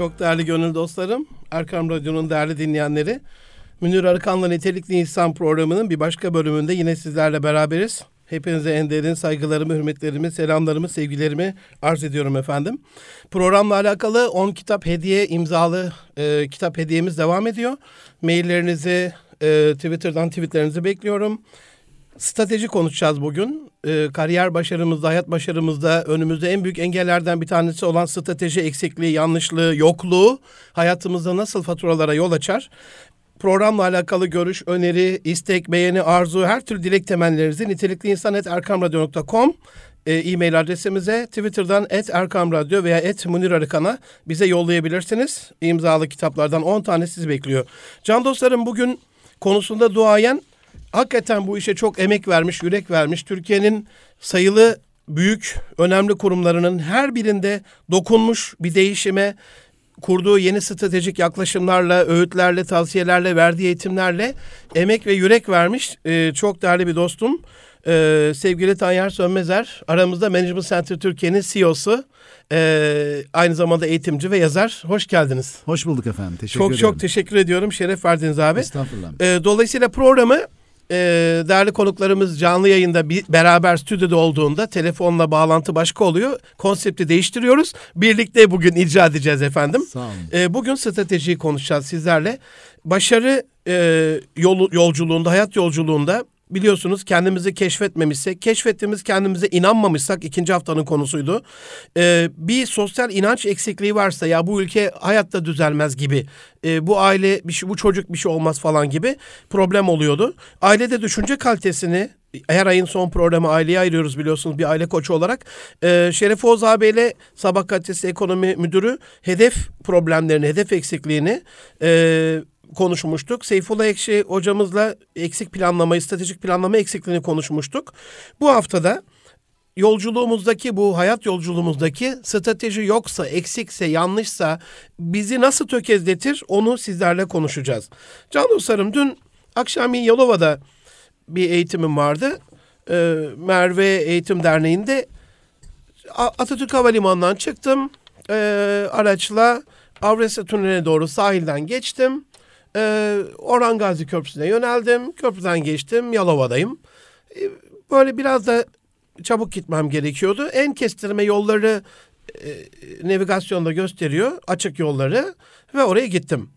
Çok değerli gönül dostlarım, Erkam Radyo'nun değerli dinleyenleri. Münir Arıkan'la Nitelikli İnsan programının bir başka bölümünde yine sizlerle beraberiz. Hepinize en derin saygılarımı, hürmetlerimi, selamlarımı, sevgilerimi arz ediyorum efendim. Programla alakalı 10 kitap hediye imzalı e, kitap hediyemiz devam ediyor. Maillerinizi e, Twitter'dan tweetlerinizi bekliyorum. Strateji konuşacağız bugün. E, kariyer başarımızda, hayat başarımızda önümüzde en büyük engellerden bir tanesi olan strateji eksikliği, yanlışlığı, yokluğu hayatımızda nasıl faturalara yol açar? Programla alakalı görüş, öneri, istek, beğeni, arzu, her türlü dilek temellerinizi nitelikliinsan.erkamradyo.com e, e-mail adresimize Twitter'dan et Erkam Radyo veya et Munir Arıkan'a bize yollayabilirsiniz. İmzalı kitaplardan 10 tane sizi bekliyor. Can dostlarım bugün konusunda duayen hakikaten bu işe çok emek vermiş, yürek vermiş. Türkiye'nin sayılı büyük, önemli kurumlarının her birinde dokunmuş bir değişime, kurduğu yeni stratejik yaklaşımlarla, öğütlerle, tavsiyelerle, verdiği eğitimlerle emek ve yürek vermiş e, çok değerli bir dostum. E, sevgili Tayyar Sönmezer, aramızda Management Center Türkiye'nin CEO'su, e, aynı zamanda eğitimci ve yazar. Hoş geldiniz. Hoş bulduk efendim. Teşekkür çok ederim. çok teşekkür ediyorum. Şeref verdiniz abi. Estağfurullah. E, dolayısıyla programı e, değerli konuklarımız canlı yayında bir, beraber stüdyoda olduğunda telefonla bağlantı başka oluyor. Konsepti değiştiriyoruz. Birlikte bugün icra edeceğiz efendim. Sağ olun. E, bugün stratejiyi konuşacağız sizlerle. Başarı e, yol, yolculuğunda, hayat yolculuğunda biliyorsunuz kendimizi keşfetmemişsek, keşfettiğimiz kendimize inanmamışsak ikinci haftanın konusuydu. Ee, bir sosyal inanç eksikliği varsa ya bu ülke hayatta düzelmez gibi, e, bu aile bir şey, bu çocuk bir şey olmaz falan gibi problem oluyordu. Ailede düşünce kalitesini her ayın son programı aileye ayırıyoruz biliyorsunuz bir aile koçu olarak. Ee, Şeref Oğuz abiyle Sabah Kalitesi Ekonomi Müdürü hedef problemlerini, hedef eksikliğini e, konuşmuştuk. Seyfullah Ekşi hocamızla eksik planlamayı, stratejik planlama eksikliğini konuşmuştuk. Bu haftada yolculuğumuzdaki bu hayat yolculuğumuzdaki strateji yoksa, eksikse, yanlışsa bizi nasıl tökezletir onu sizlerle konuşacağız. Can dostlarım dün akşam Yalova'da bir eğitimim vardı. Ee, Merve Eğitim Derneği'nde Atatürk Havalimanı'ndan çıktım. Ee, araçla Avrasya Tüneli'ne doğru sahilden geçtim. Ee, Orhan Gazi Köprüsü'ne yöneldim. Köprüden geçtim. Yalova'dayım. Ee, böyle biraz da çabuk gitmem gerekiyordu. En kestirme yolları e, navigasyonda gösteriyor. Açık yolları. Ve oraya gittim.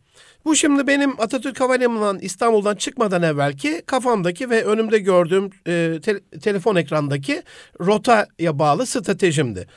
Bu şimdi benim Atatürk Havalimanı'ndan İstanbul'dan çıkmadan evvelki kafamdaki ve önümde gördüğüm e, te- telefon ekrandaki rotaya bağlı stratejimdi.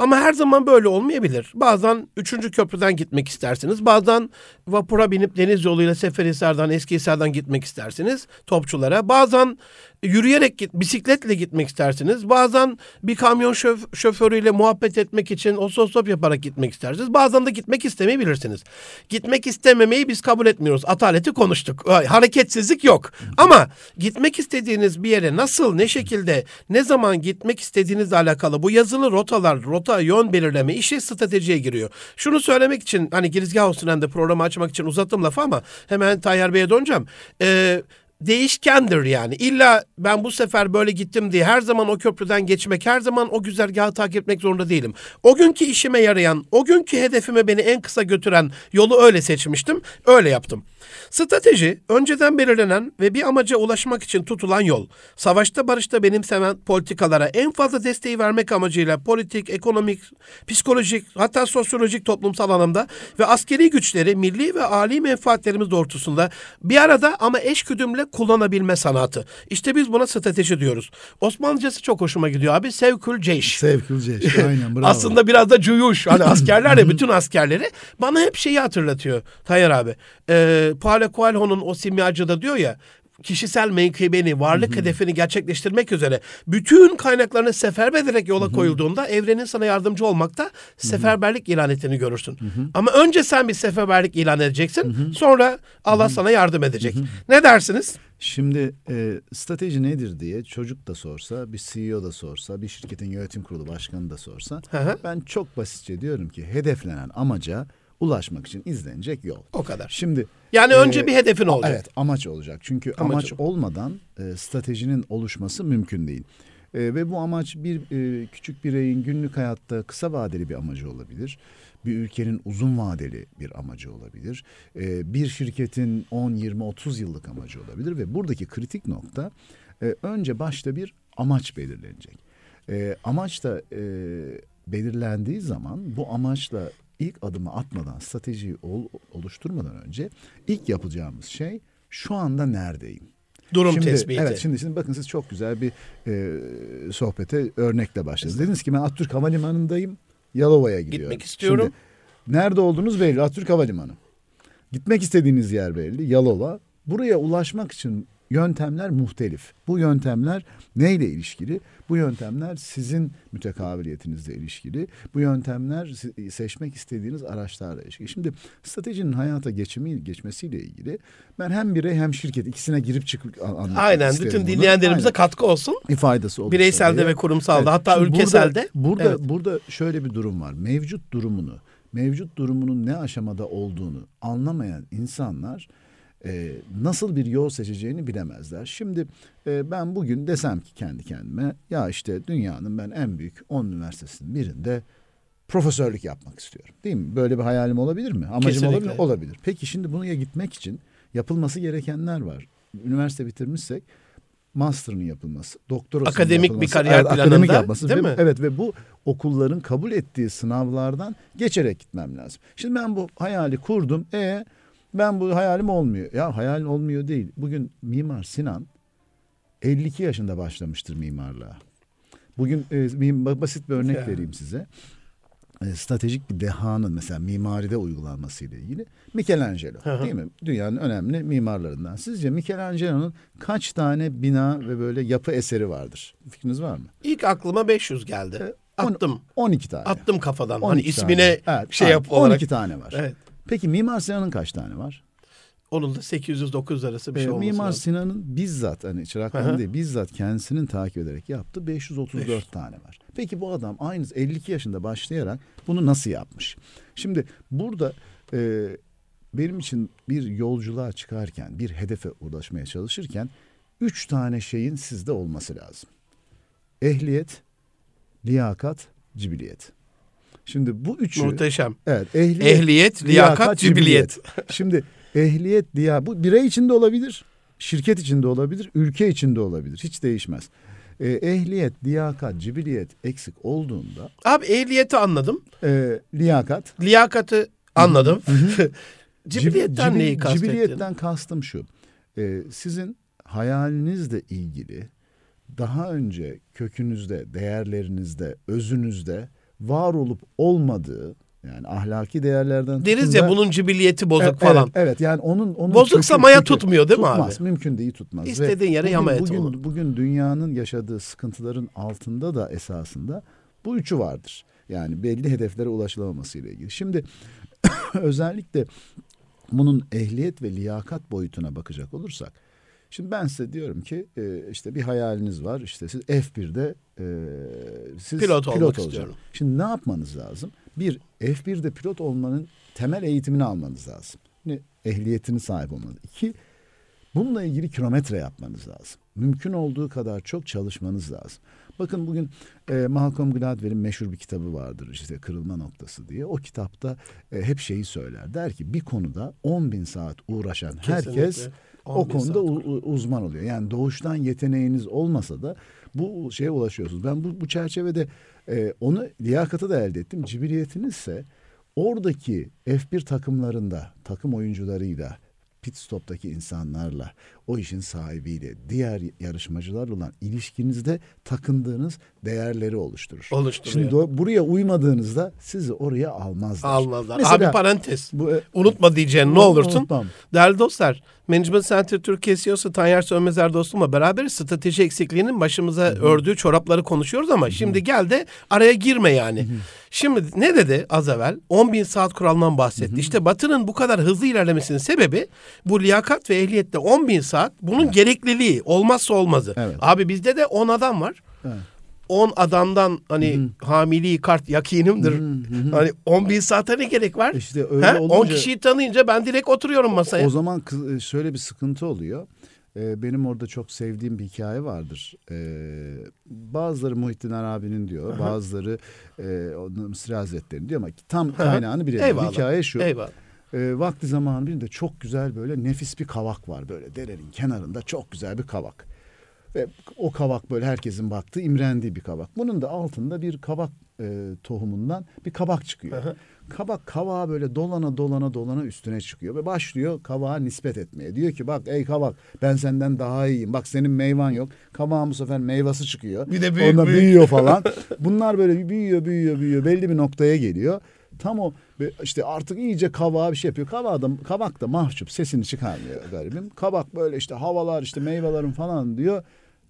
Ama her zaman böyle olmayabilir. Bazen üçüncü köprüden gitmek istersiniz. Bazen vapura binip deniz yoluyla Seferihisar'dan, Eskihisar'dan gitmek istersiniz topçulara. Bazen yürüyerek git, bisikletle gitmek istersiniz. Bazen bir kamyon şöf, şoförüyle muhabbet etmek için otostop yaparak gitmek istersiniz. Bazen de gitmek istemeyebilirsiniz. Gitmek istememeyi biz kabul etmiyoruz. Ataleti konuştuk. Hareketsizlik yok. Ama gitmek istediğiniz bir yere nasıl, ne şekilde, ne zaman gitmek istediğinizle alakalı bu yazılı rotalar, rota yön belirleme işi stratejiye giriyor. Şunu söylemek için hani girizgah olsun hem de programı açmak için uzattım lafı ama hemen Tayyar Bey'e döneceğim. Ee, değişkendir yani. İlla ben bu sefer böyle gittim diye her zaman o köprüden geçmek, her zaman o güzergahı takip etmek zorunda değilim. O günkü işime yarayan, o günkü hedefime beni en kısa götüren yolu öyle seçmiştim, öyle yaptım. Strateji, önceden belirlenen ve bir amaca ulaşmak için tutulan yol. Savaşta barışta benimsenen politikalara en fazla desteği vermek amacıyla politik, ekonomik, psikolojik, hatta sosyolojik toplumsal anlamda ve askeri güçleri milli ve âli menfaatlerimiz doğrultusunda bir arada ama eşgüdümle kullanabilme sanatı. İşte biz buna strateji diyoruz. Osmanlıcası çok hoşuma gidiyor abi. Sevkül ceyş. Sevkül ceyş. Aynen bravo. Aslında biraz da cuyuş. Hani askerler ya bütün askerleri bana hep şeyi hatırlatıyor Tayyar abi. Ee, Paulo Coelho'nun o simyacıda diyor ya kişisel menkıbeni, varlık hedefini gerçekleştirmek üzere bütün kaynaklarını seferber ederek yola koyulduğunda evrenin sana yardımcı olmakta seferberlik ilan ettiğini görürsün. Ama önce sen bir seferberlik ilan edeceksin. Sonra Allah sana yardım edecek. Ne dersiniz? Şimdi e, strateji nedir diye çocuk da sorsa, bir CEO da sorsa, bir şirketin yönetim kurulu başkanı da sorsa Hı hı. ben çok basitçe diyorum ki hedeflenen amaca ulaşmak için izlenecek yol. O kadar. Şimdi Yani e, önce bir hedefin olacak. Evet amaç olacak. Çünkü Amacı. amaç olmadan e, stratejinin oluşması mümkün değil. E, ve bu amaç bir e, küçük bireyin günlük hayatta kısa vadeli bir amacı olabilir. Bir ülkenin uzun vadeli bir amacı olabilir. E, bir şirketin 10, 20, 30 yıllık amacı olabilir ve buradaki kritik nokta e, önce başta bir amaç belirlenecek. E, amaç da e, belirlendiği zaman bu amaçla ilk adımı atmadan, stratejiyi ol, oluşturmadan önce ilk yapacağımız şey şu anda neredeyim? Durum şimdi, tespiti. Evet şimdi, şimdi bakın siz çok güzel bir e, sohbete örnekle başladınız. Dediniz ki ben Atatürk Havalimanı'ndayım. Yalova'ya gidiyorum. Gitmek istiyorum. Şimdi, nerede olduğunuz belli. Atatürk Havalimanı. Gitmek istediğiniz yer belli. Yalova. Buraya ulaşmak için yöntemler muhtelif. Bu yöntemler neyle ilişkili? Bu yöntemler sizin mütekabiliyetinizle ilişkili. Bu yöntemler seçmek istediğiniz araçlarla ilişkili. Şimdi stratejinin hayata geçimi geçmesiyle ilgili ben hem birey hem şirket ikisine girip çıkıp anlatmak Aynen bütün dinleyenlerimize Aynen. katkı olsun. bir faydası olur. Bireyselde tabii. ve kurumsalda hatta Şimdi ülkeselde. Burada burada, Evet. burada şöyle bir durum var. Mevcut durumunu, mevcut durumunun ne aşamada olduğunu anlamayan insanlar e, nasıl bir yol seçeceğini bilemezler. Şimdi e, ben bugün desem ki kendi kendime ya işte dünyanın ben en büyük 10 üniversitesinin birinde profesörlük yapmak istiyorum. Değil mi? Böyle bir hayalim olabilir mi? Amacım Kesinlikle. olabilir? Olabilir. Peki şimdi bunu ya gitmek için yapılması gerekenler var. Üniversite bitirmişsek master'ın yapılması, doktorasının Akademik bir yapılması, kariyer akademik planında, yapması değil ve, mi? Evet ve bu okulların kabul ettiği sınavlardan geçerek gitmem lazım. Şimdi ben bu hayali kurdum. E ben bu hayalim olmuyor. Ya hayal olmuyor değil. Bugün Mimar Sinan 52 yaşında başlamıştır mimarlığa. Bugün e, basit bir örnek Ya. vereyim size. E, stratejik bir dehanın mesela mimaride uygulanması ile ilgili Michelangelo Hı hı. değil mi? Dünyanın önemli mimarlarından. Sizce Michelangelo'nun kaç tane bina ve böyle yapı eseri vardır? Fikriniz var mı? İlk aklıma 500 geldi. on- Attım. 12 tane. Attım kafadan. 12 Hani tane. ismine Evet, şey yap olarak. 12 tane var. Evet. Peki Mimar Sinan'ın kaç tane var? Onun da 800-900 arası bir Ee, şey olması Mimar lazım. Sinan'ın bizzat hani çıraklarını değil bizzat kendisinin takip ederek yaptığı 534 500. tane var. Peki bu adam aynı 52 yaşında başlayarak bunu nasıl yapmış? Şimdi burada e, benim için bir yolculuğa çıkarken bir hedefe ulaşmaya çalışırken üç tane şeyin sizde olması lazım. Ehliyet, liyakat, cibiliyet. Şimdi bu üçü Muhteşem. evet ehliyet, Ehliyet, liyakat, cibiliyet. Şimdi ehliyet liya bu birey için de olabilir, şirket için de olabilir, ülke için de olabilir. Hiç değişmez. Ee, ehliyet, liyakat, cibiliyet eksik olduğunda Abi ehliyeti anladım. e, liyakat Liyakatı anladım. Cib- Cibiliyetten cibil- neyi kastettin? Cibiliyetten kastım şu. Ee, sizin hayalinizle ilgili daha önce kökünüzde, değerlerinizde, özünüzde var olup olmadığı yani ahlaki değerlerden Deriz ya da- bunun cibiliyeti bozuk Evet, falan. Evet, evet yani onun onun Bozuksa kökü- maya kökü- tutmuyor değil mi abi? tutmaz, mümkün değil tutmaz. Ve İstediğin yere bugün, yama et bugün, onu. Bugün dünyanın yaşadığı sıkıntıların altında da esasında bu üçü vardır. Yani belli hedeflere ulaşılamaması ile ilgili. Şimdi özellikle bunun ehliyet ve liyakat boyutuna bakacak olursak Şimdi ben size diyorum ki e, işte bir hayaliniz var. İşte siz F1'de e, siz Pilot olmak olacaksınız. Şimdi ne yapmanız lazım? Bir F1'de pilot olmanın temel eğitimini almanız lazım. Ne ehliyetini sahip olmanız. İki bununla ilgili kilometre yapmanız lazım. Mümkün olduğu kadar çok çalışmanız lazım. Bakın bugün e, Malcolm Gladwell'in meşhur bir kitabı vardır işte Kırılma Noktası diye. O kitapta e, hep şeyi söyler. Der ki bir konuda 10 bin saat uğraşan herkes Kesinlikle. O 10 bin konuda u- uzman oluyor. Yani doğuştan yeteneğiniz olmasa da bu şeye ulaşıyorsunuz. Ben bu, bu çerçevede e, onu liyakatı da elde ettim. Cibiliyetinizse oradaki F1 takımlarında takım oyuncularıyla pit stop'taki insanlarla, o işin sahibiyle, diğer yarışmacılarla olan ilişkinizde takındığınız değerleri oluşturur. Oluşturuyor. Şimdi do- buraya uymadığınızda sizi oraya almazlar. Almazlar. Mesela- Abi parantez. Bu, e, Unutma diyeceğin ne olursun. Unutmam. Değerli dostlar, Management Center Türkiye CEO'su Tanyer Sönmezer dostumla beraber strateji eksikliğinin başımıza ördüğü çorapları konuşuyoruz ama şimdi gel de araya girme yani. Şimdi ne dedi az evvel? 10 bin saat kuralından bahsetti. İşte Batı'nın bu kadar hızlı ilerlemesinin sebebi bu liyakat ve ehliyette 10 bin saat bunun gerekliliği olmazsa olmazı. Evet. Abi bizde de 10 adam var. Evet. 10 adamdan hani hamili kart yakinimdir. Hani 10 bin saate ne gerek var? İşte öyle He? 10 olunca- kişiyi tanıyınca ben direkt oturuyorum masaya. O zaman şöyle bir sıkıntı oluyor. Ee, benim orada çok sevdiğim bir hikaye vardır. Ee, bazıları Muhittin Arabi'nin diyor, bazıları e, Mısır Hazretleri'nin diyor ama tam kaynağını bilelim. Hikaye şu. Eyvallah. E, vakti zamanı birinde çok güzel böyle nefis bir kavak var böyle derenin kenarında çok güzel bir kavak. Ve o kavak böyle herkesin baktığı imrendiği bir kavak. Bunun da altında bir kavak e, tohumundan bir kabak çıkıyor. Kabak kavağa böyle dolana dolana dolana üstüne çıkıyor ve başlıyor kavağa nispet etmeye. Diyor ki bak ey kavak ben senden daha iyiyim. Bak senin meyvan yok. Kavağın bu sefer meyvası çıkıyor. Bir de büyük, Ondan büyük. büyüyor falan. Bunlar böyle büyüyor büyüyor büyüyor belli bir noktaya geliyor. Tam o işte artık iyice kavağa bir şey yapıyor. Kavak da, kavak da mahcup sesini çıkarmıyor garibim. Kabak böyle işte havalar işte meyvelerin falan diyor.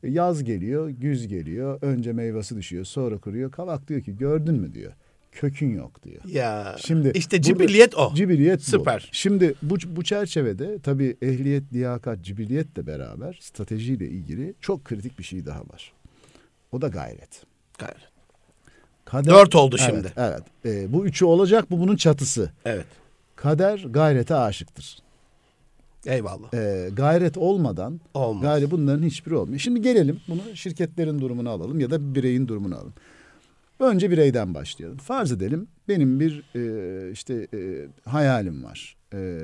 Yaz geliyor, güz geliyor. Önce meyvesi düşüyor, sonra kuruyor. Kavak diyor ki gördün mü diyor. Kökün yok diyor. Ya Şimdi işte burada- cibilliyet o. Cibiliyet bu. Süper. Şimdi bu, bu çerçevede tabii ehliyet, liyakat, cibiliyetle beraber stratejiyle ilgili çok kritik bir şey daha var. O da gayret. Gayret. Kader, Dört oldu Evet, şimdi. Evet. Ee, bu üçü olacak. Bu bunun çatısı. Evet. Kader gayrete aşıktır. Eyvallah. Ee, gayret olmadan Olmaz. gayri bunların hiçbiri olmuyor. Şimdi gelelim bunu şirketlerin durumunu alalım ya da bir bireyin durumunu alalım. Önce bireyden başlayalım. Farz edelim benim bir e, işte e, hayalim var. E,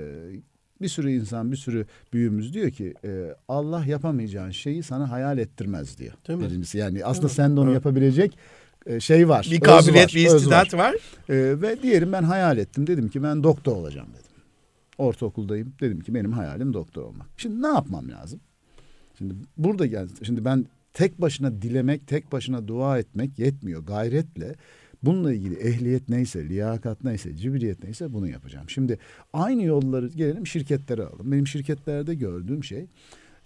bir sürü insan, bir sürü büyüğümüz diyor ki e, Allah yapamayacağın şeyi sana hayal ettirmez diyor. Değil mi? Birincisi yani aslında sen de onu yapabilecek e, şey var. Bir kabiliyet, var, bir istidat var. ee, ve diyelim ben hayal ettim. Dedim ki ben doktor olacağım dedim. Ortaokuldayım. Dedim ki benim hayalim doktor olmak. Şimdi ne yapmam lazım? Şimdi burada gel. Şimdi ben tek başına dilemek, tek başına dua etmek yetmiyor. Gayretle bununla ilgili ehliyet neyse, liyakat neyse, cibiliyet neyse bunu yapacağım. Şimdi aynı yolları gelelim şirketlere alalım. Benim şirketlerde gördüğüm şey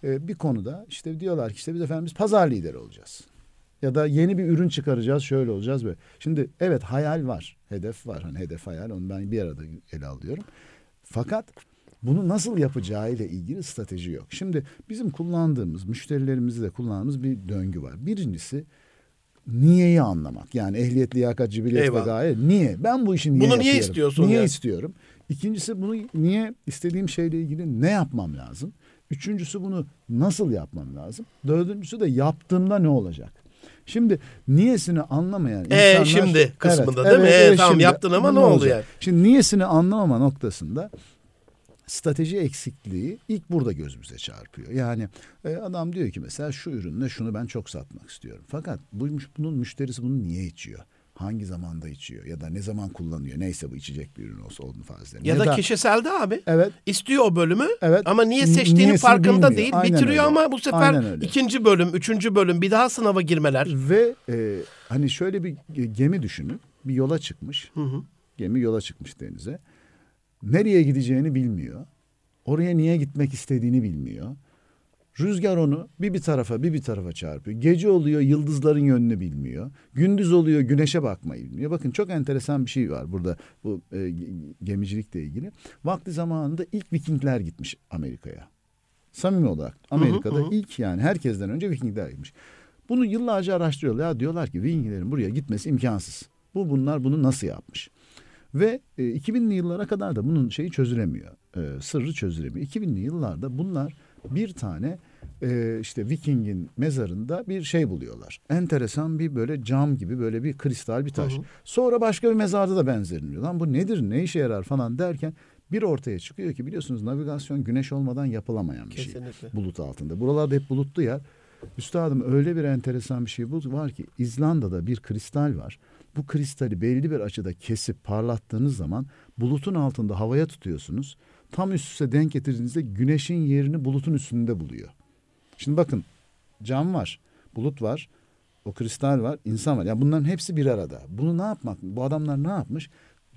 e, bir konuda işte diyorlar ki işte biz efendim biz pazar lideri olacağız. Ya da yeni bir ürün çıkaracağız şöyle olacağız böyle. Şimdi evet hayal var. Hedef var. Hani hedef hayal onu ben bir arada ele alıyorum. Fakat bunu nasıl yapacağıyla ilgili strateji yok. Şimdi bizim kullandığımız, müşterilerimizde de kullandığımız bir döngü var. Birincisi niyeyi anlamak. Yani ehliyet, liyakat, cibiliyet ve gaye. Niye? Ben bu işi niye Bunu niye yapıyorum? istiyorsun Niye ya? istiyorum? İkincisi bunu niye istediğim şeyle ilgili ne yapmam lazım? Üçüncüsü bunu nasıl yapmam lazım? Dördüncüsü de yaptığımda ne olacak? Şimdi niyesini anlamayan Ee, insanlar... şimdi kısmında değil mi? Ee, tamam, yaptın ama ne oldu yani? Şimdi niyesini anlamama noktasında strateji eksikliği ilk burada gözümüze çarpıyor. Yani e, adam diyor ki mesela şu ürünle şunu ben çok satmak istiyorum. Fakat bu, bunun müşterisi bunu niye içiyor? Hangi zamanda içiyor ya da ne zaman kullanıyor? Neyse bu içecek bir ürün olsa olduğunu farz edelim. Ya, da, kişiselde abi. Evet. İstiyor o bölümü Evet. ama niye seçtiğinin niyesini farkında bilmiyor. değil. Aynen Bitiriyor öyle. ama bu sefer ikinci bölüm, üçüncü bölüm bir daha sınava girmeler. Ve e, hani şöyle bir gemi düşünün. Bir yola çıkmış. Hı hı. Gemi yola çıkmış denize. Nereye gideceğini bilmiyor. Oraya niye gitmek istediğini bilmiyor. Rüzgar onu bir bir tarafa bir bir tarafa çarpıyor. Gece oluyor yıldızların yönünü bilmiyor. Gündüz oluyor güneşe bakmayı bilmiyor. Bakın çok enteresan bir şey var burada bu e, ge- gemicilikle ilgili. Vakti zamanında ilk Vikingler gitmiş Amerika'ya. Samimi olarak Amerika'da hı hı. ilk yani herkesten önce Vikingler gitmiş. Bunu yıllarca araştırıyorlar. Ya diyorlar ki Vikinglerin buraya gitmesi imkansız. Bu bunlar bunu nasıl yapmış? Ve e, 2000'li yıllara kadar da bunun şeyi çözülemiyor. E, sırrı çözülemiyor. 2000'li yıllarda bunlar bir tane e, işte Viking'in mezarında bir şey buluyorlar. Enteresan bir böyle cam gibi böyle bir kristal bir taş. Hı hı. Sonra başka bir mezarda da benzerini buluyor. Lan bu nedir ne işe yarar falan derken bir ortaya çıkıyor ki biliyorsunuz navigasyon güneş olmadan yapılamayan bir şey Kesinlikle. bulut altında. Buralarda hep bulutlu yer. Üstadım öyle bir enteresan bir şey bu var ki İzlanda'da bir kristal var. Bu kristali belli bir açıda kesip parlattığınız zaman bulutun altında havaya tutuyorsunuz. Tam üst üste denk getirdiğinizde güneşin yerini bulutun üstünde buluyor. Şimdi bakın cam var, bulut var, o kristal var, insan var. Yani bunların hepsi bir arada. Bunu ne yapmak? Bu adamlar ne yapmış?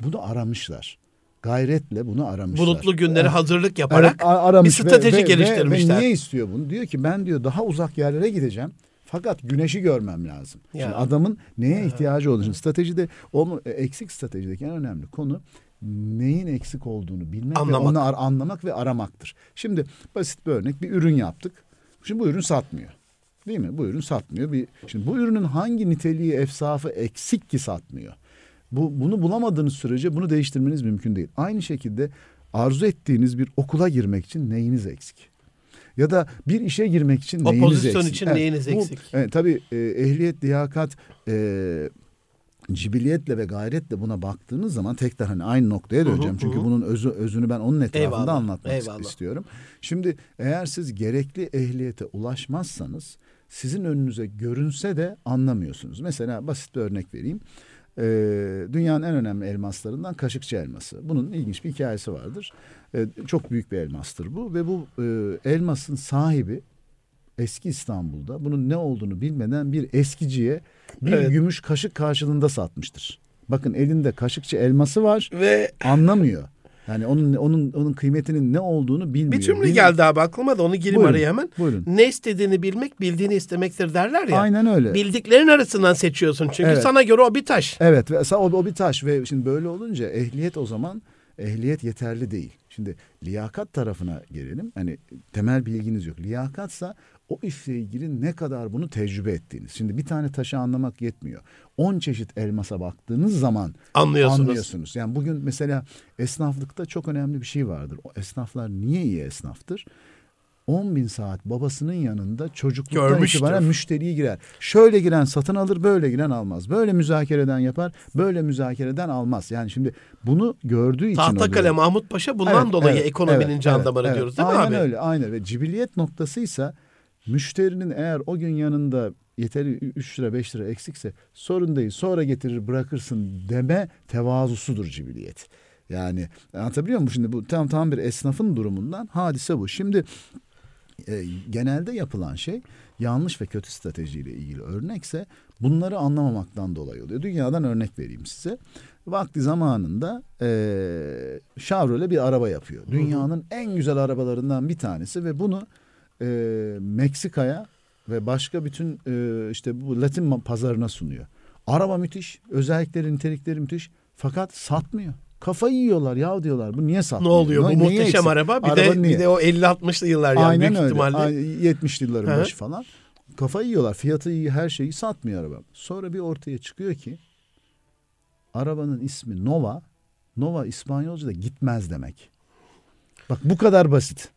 Bunu aramışlar. Gayretle bunu aramışlar. Bulutlu günleri Evet. hazırlık yaparak Evet, aramış bir ve- strateji ve- ve- geliştirmişler. Ve, niye istiyor bunu? Diyor ki ben diyor daha uzak yerlere gideceğim. Fakat güneşi görmem lazım. Ya. Şimdi adamın neye ihtiyacı olduğunu. Şimdi stratejide o e, eksik stratejideki en önemli konu neyin eksik olduğunu bilmek Anlamak. ve onu ar- anlamak ve aramaktır. Şimdi basit bir örnek bir ürün yaptık. Şimdi bu ürün satmıyor. Değil mi? Bu ürün satmıyor. Bir, şimdi bu ürünün hangi niteliği, efsafı eksik ki satmıyor? Bu, bunu bulamadığınız sürece bunu değiştirmeniz mümkün değil. Aynı şekilde arzu ettiğiniz bir okula girmek için neyiniz eksik? Ya da bir işe girmek için O neyiniz pozisyon eksik? için neyiniz bu- eksik? Tabii e, ehliyet, liyakat, e, cibiliyetle ve gayretle buna baktığınız zaman tekrar hani aynı noktaya döneceğim. hı Çünkü hı. bunun özü, özünü ben onun etrafında Eyvallah, anlatmak eyvallah. istiyorum. Şimdi eğer siz gerekli ehliyete ulaşmazsanız sizin önünüze görünse de anlamıyorsunuz. Mesela basit bir örnek vereyim. Ee, dünyanın en önemli elmaslarından kaşıkçı elması. Bunun ilginç bir hikayesi vardır. Ee, çok büyük bir elmastır bu ve bu e, elmasın sahibi eski İstanbul'da bunun ne olduğunu bilmeden bir eskiciye bir Evet. gümüş kaşık karşılığında satmıştır. Bakın elinde kaşıkçı elması var Ve anlamıyor. Yani onun onun onun kıymetinin ne olduğunu bilmiyor. bir cümle Bil- geldi abi aklıma da onu gireyim Buyurun, araya hemen. Buyurun. Ne istediğini bilmek bildiğini istemektir derler ya. Aynen öyle. Bildiklerin arasından seçiyorsun çünkü Evet. sana göre o bir taş. Evet o, o bir taş ve şimdi böyle olunca ehliyet o zaman ehliyet yeterli değil. Şimdi liyakat tarafına gelelim. Hani temel bilginiz yok. Liyakatsa o işle ilgili ne kadar bunu tecrübe ettiğiniz. Şimdi bir tane taşı anlamak yetmiyor. 10 çeşit elmasa baktığınız zaman Anlıyorsunuz. anlıyorsunuz. Yani bugün mesela esnaflıkta çok önemli bir şey vardır. O esnaflar niye iyi esnaftır? 10 bin saat babasının yanında çocukluktan Görmüştür. itibaren müşteriye girer. Şöyle giren satın alır, böyle giren almaz. Böyle müzakereden yapar, böyle müzakereden almaz. Yani şimdi bunu gördüğü için Tahtakale. Mahmut Paşa bundan Evet, dolayı evet, ekonominin evet, can evet, damarı evet. diyoruz değil mi aynen abi? öyle, aynen. Ve cibiliyet noktasıysa müşterinin eğer o gün yanında yeteri 3 lira 5 lira eksikse sorun değil sonra getirir bırakırsın deme tevazusudur cibiliyet. Yani anlatabiliyor muyum? Şimdi bu tam tam bir esnafın durumundan hadise bu. Şimdi e, genelde yapılan şey yanlış ve kötü stratejiyle ilgili örnekse bunları anlamamaktan dolayı oluyor. Dünyadan örnek vereyim size. Vakti zamanında e, Chevrolet bir araba yapıyor. Dünyanın en güzel arabalarından bir tanesi ve bunu e, Meksika'ya ve başka bütün e, işte bu Latin pazarına sunuyor. Araba müthiş, özellikleri, nitelikleri müthiş fakat satmıyor. Kafayı yiyorlar ya diyorlar. Bu niye Ne satmıyor? oluyor bu Niye muhteşem eksik? araba bir Araba de niye? bir de o 50-60'lı yıllar yani Aynen büyük öyle. ihtimalle. Ay- 70'li yılların Hı hı. başı falan. Kafayı yiyorlar. Fiyatı iyi her şeyi satmıyor araba. Sonra bir ortaya çıkıyor ki arabanın ismi Nova. Nova İspanyolca'da gitmez demek. Bak bu kadar basit.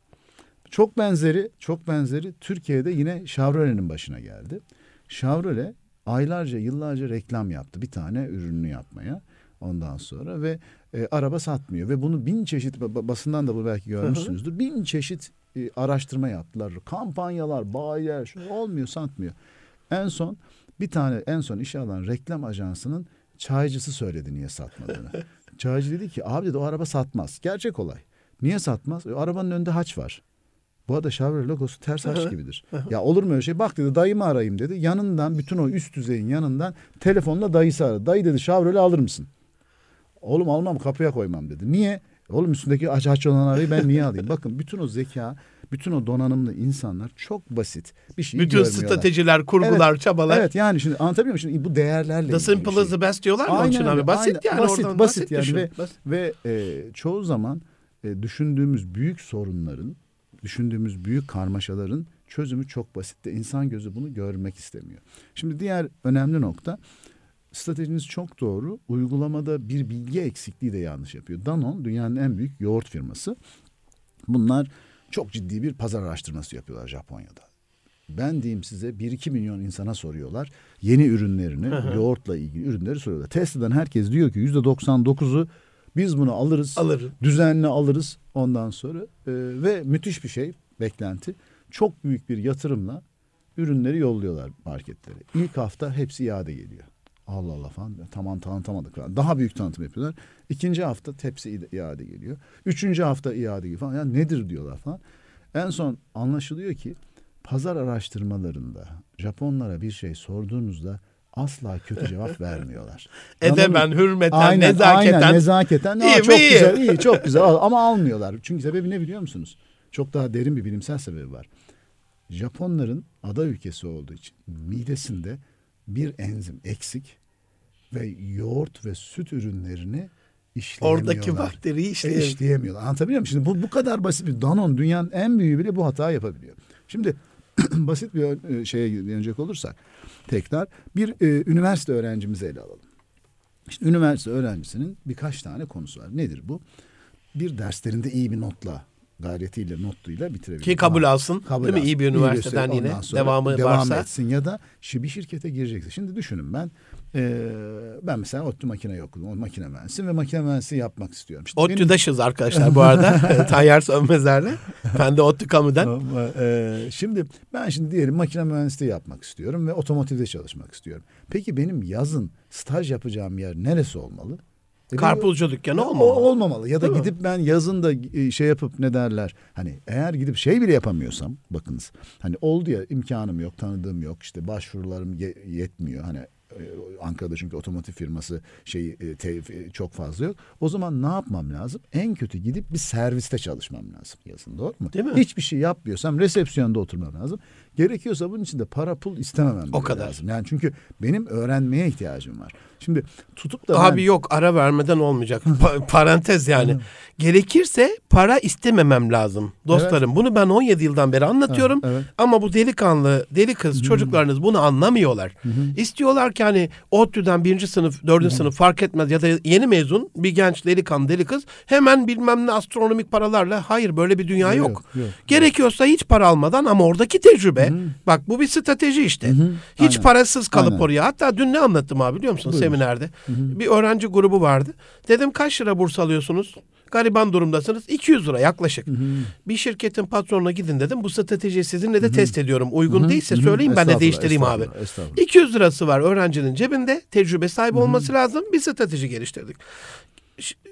Çok benzeri, çok benzeri Türkiye'de yine Chevrolet'in başına geldi. Chevrolet aylarca, yıllarca reklam yaptı bir tane ürününü yapmaya. Ondan sonra ve e, araba satmıyor ve bunu bin çeşit ba- basından da bu belki görmüşsünüzdür. Bin çeşit e, araştırma yaptılar. Kampanyalar, bayiler, şu olmuyor, satmıyor. En son bir tane en son işe alan reklam ajansının çaycısı söyledi niye satmadığını. Çaycı dedi ki abi dedi o araba satmaz. Gerçek olay. Niye satmaz? E, arabanın önünde haç var. Bu arada Chevrolet logosu ters haç gibidir. ya olur mu öyle şey? Bak dedi dayımı arayayım dedi. Yanından bütün o üst düzeyin yanından telefonla dayısı aradı. Dayı dedi Chevrolet alır mısın? Oğlum almam kapıya koymam dedi. Niye? Oğlum üstündeki aç aç olan arabayı ben niye alayım? Bakın bütün o zeka, bütün o donanımlı insanlar çok basit bir şeyi Bütün stratejiler, kurgular, Evet, çabalar. Evet yani şimdi anlatabiliyor muyum? Şimdi bu değerlerle The simple şey. is the best diyorlar mı için abi? Basit aynen. yani basit, oradan basit, basit, yani düşün. ve Basit. ve e, çoğu zaman e, düşündüğümüz büyük sorunların, düşündüğümüz büyük karmaşaların çözümü çok basit de insan gözü bunu görmek istemiyor. Şimdi diğer önemli nokta stratejiniz çok doğru. Uygulamada bir bilgi eksikliği de yanlış yapıyor. Danone dünyanın en büyük yoğurt firması. Bunlar çok ciddi bir pazar araştırması yapıyorlar Japonya'da. Ben diyeyim size 1-2 milyon insana soruyorlar. Yeni ürünlerini, yoğurtla ilgili ürünleri soruyorlar. Test eden herkes diyor ki %99'u biz bunu alırız. Alırım. Düzenli alırız ondan sonra. Ee, ve müthiş bir şey, beklenti. Çok büyük bir yatırımla ürünleri yolluyorlar marketlere. İlk hafta hepsi iade geliyor. Allah Allah falan tamam tanıtamadık falan. Daha büyük tanıtım yapıyorlar. İkinci hafta hepsi ide- iade geliyor. Üçüncü hafta iade geliyor falan. Ya nedir diyorlar falan. En son anlaşılıyor ki pazar araştırmalarında Japonlara bir şey sorduğunuzda asla kötü cevap vermiyorlar. Edemen, hürmeten, Aynen, nezaketen. Aynen nezaketen. İyi Aa, çok İyi. güzel, iyi, çok güzel ama almıyorlar. Çünkü sebebi ne biliyor musunuz? Çok daha derin bir bilimsel sebebi var. Japonların ada ülkesi olduğu için midesinde bir enzim eksik ve yoğurt ve süt ürünlerini işleyemiyorlar. Oradaki bakteriyi E, işte işleyemiyorlar. Anlatabiliyor muyum? Şimdi bu, bu kadar basit bir Danone dünyanın en büyüğü bile bu hata yapabiliyor. Şimdi basit bir e, şeye dönecek olursak tekrar bir e, üniversite öğrencimizi ele alalım. İşte üniversite öğrencisinin birkaç tane konusu var. Nedir bu? Bir derslerinde iyi bir notla gayretiyle, notluyla bitirebilir. Ki kabul alsın. kabul değil mi? alsın. İyi bir üniversiteden yine devamı devam varsa. etsin ya da bir şirkete girecekse. Şimdi düşünün ben e, ben mesela ODTÜ makine okudum. Makine mühendisiyim ve makine mühendisliği yapmak istiyorum. Benim- ODTÜ'daşız arkadaşlar bu arada. Tayyar Sönmezler'le. Ben de ODTÜ kamudan. Ama, e, şimdi ben şimdi diyelim makine mühendisliği yapmak istiyorum ve otomotivde çalışmak istiyorum. Peki benim yazın staj yapacağım yer neresi olmalı? E, Karpuzcu dükkanı olmamalı. olmamalı. Ya da Değil mi? gidip ben yazın da e, şey yapıp ne derler? Hani eğer gidip şey bile yapamıyorsam bakınız. Hani oldu ya imkanım yok, tanıdığım yok. işte başvurularım ye- yetmiyor. Hani e, Ankara'da çünkü otomotiv firması şey çok fazla yok. O zaman ne yapmam lazım? En kötü gidip bir serviste çalışmam lazım yazın doğru mu? Değil mi? Hiçbir şey yapmıyorsam resepsiyonda oturmam lazım. Gerekiyorsa bunun için de para pul istememem O kadar. lazım. Yani çünkü benim öğrenmeye ihtiyacım var. Şimdi tutup da Abi ben- yok ara vermeden olmayacak. Pa- parantez yani. Gerekirse para istememem lazım dostlarım. Bunu ben 17 yıldan beri anlatıyorum. Evet, evet. Ama bu delikanlı, deli kız çocuklarınız bunu anlamıyorlar. İstiyorlar ki hani ODTÜ'den birinci sınıf, dördüncü sınıf fark etmez ya da yeni mezun bir genç delikanlı, deli kız hemen bilmem ne astronomik paralarla hayır böyle bir dünya yok. Yok, yok, Gerekiyorsa hiç para almadan ama oradaki tecrübe bak bu bir strateji işte. Hiç Aynen. parasız kalıp Aynen. oraya. Hatta dün ne anlattım abi biliyor musun Buyur. seminerde? Bir öğrenci grubu vardı. Dedim kaç lira burs alıyorsunuz? Gariban durumdasınız. 200 lira yaklaşık. Bir şirketin patronuna gidin dedim. Bu stratejiyi sizinle de test ediyorum. Uygun değilse söyleyin ben de değiştireyim abi. estağfurullah, estağfurullah. 200 lirası var öğrencinin cebinde. Tecrübe sahibi olması lazım. Bir strateji geliştirdik.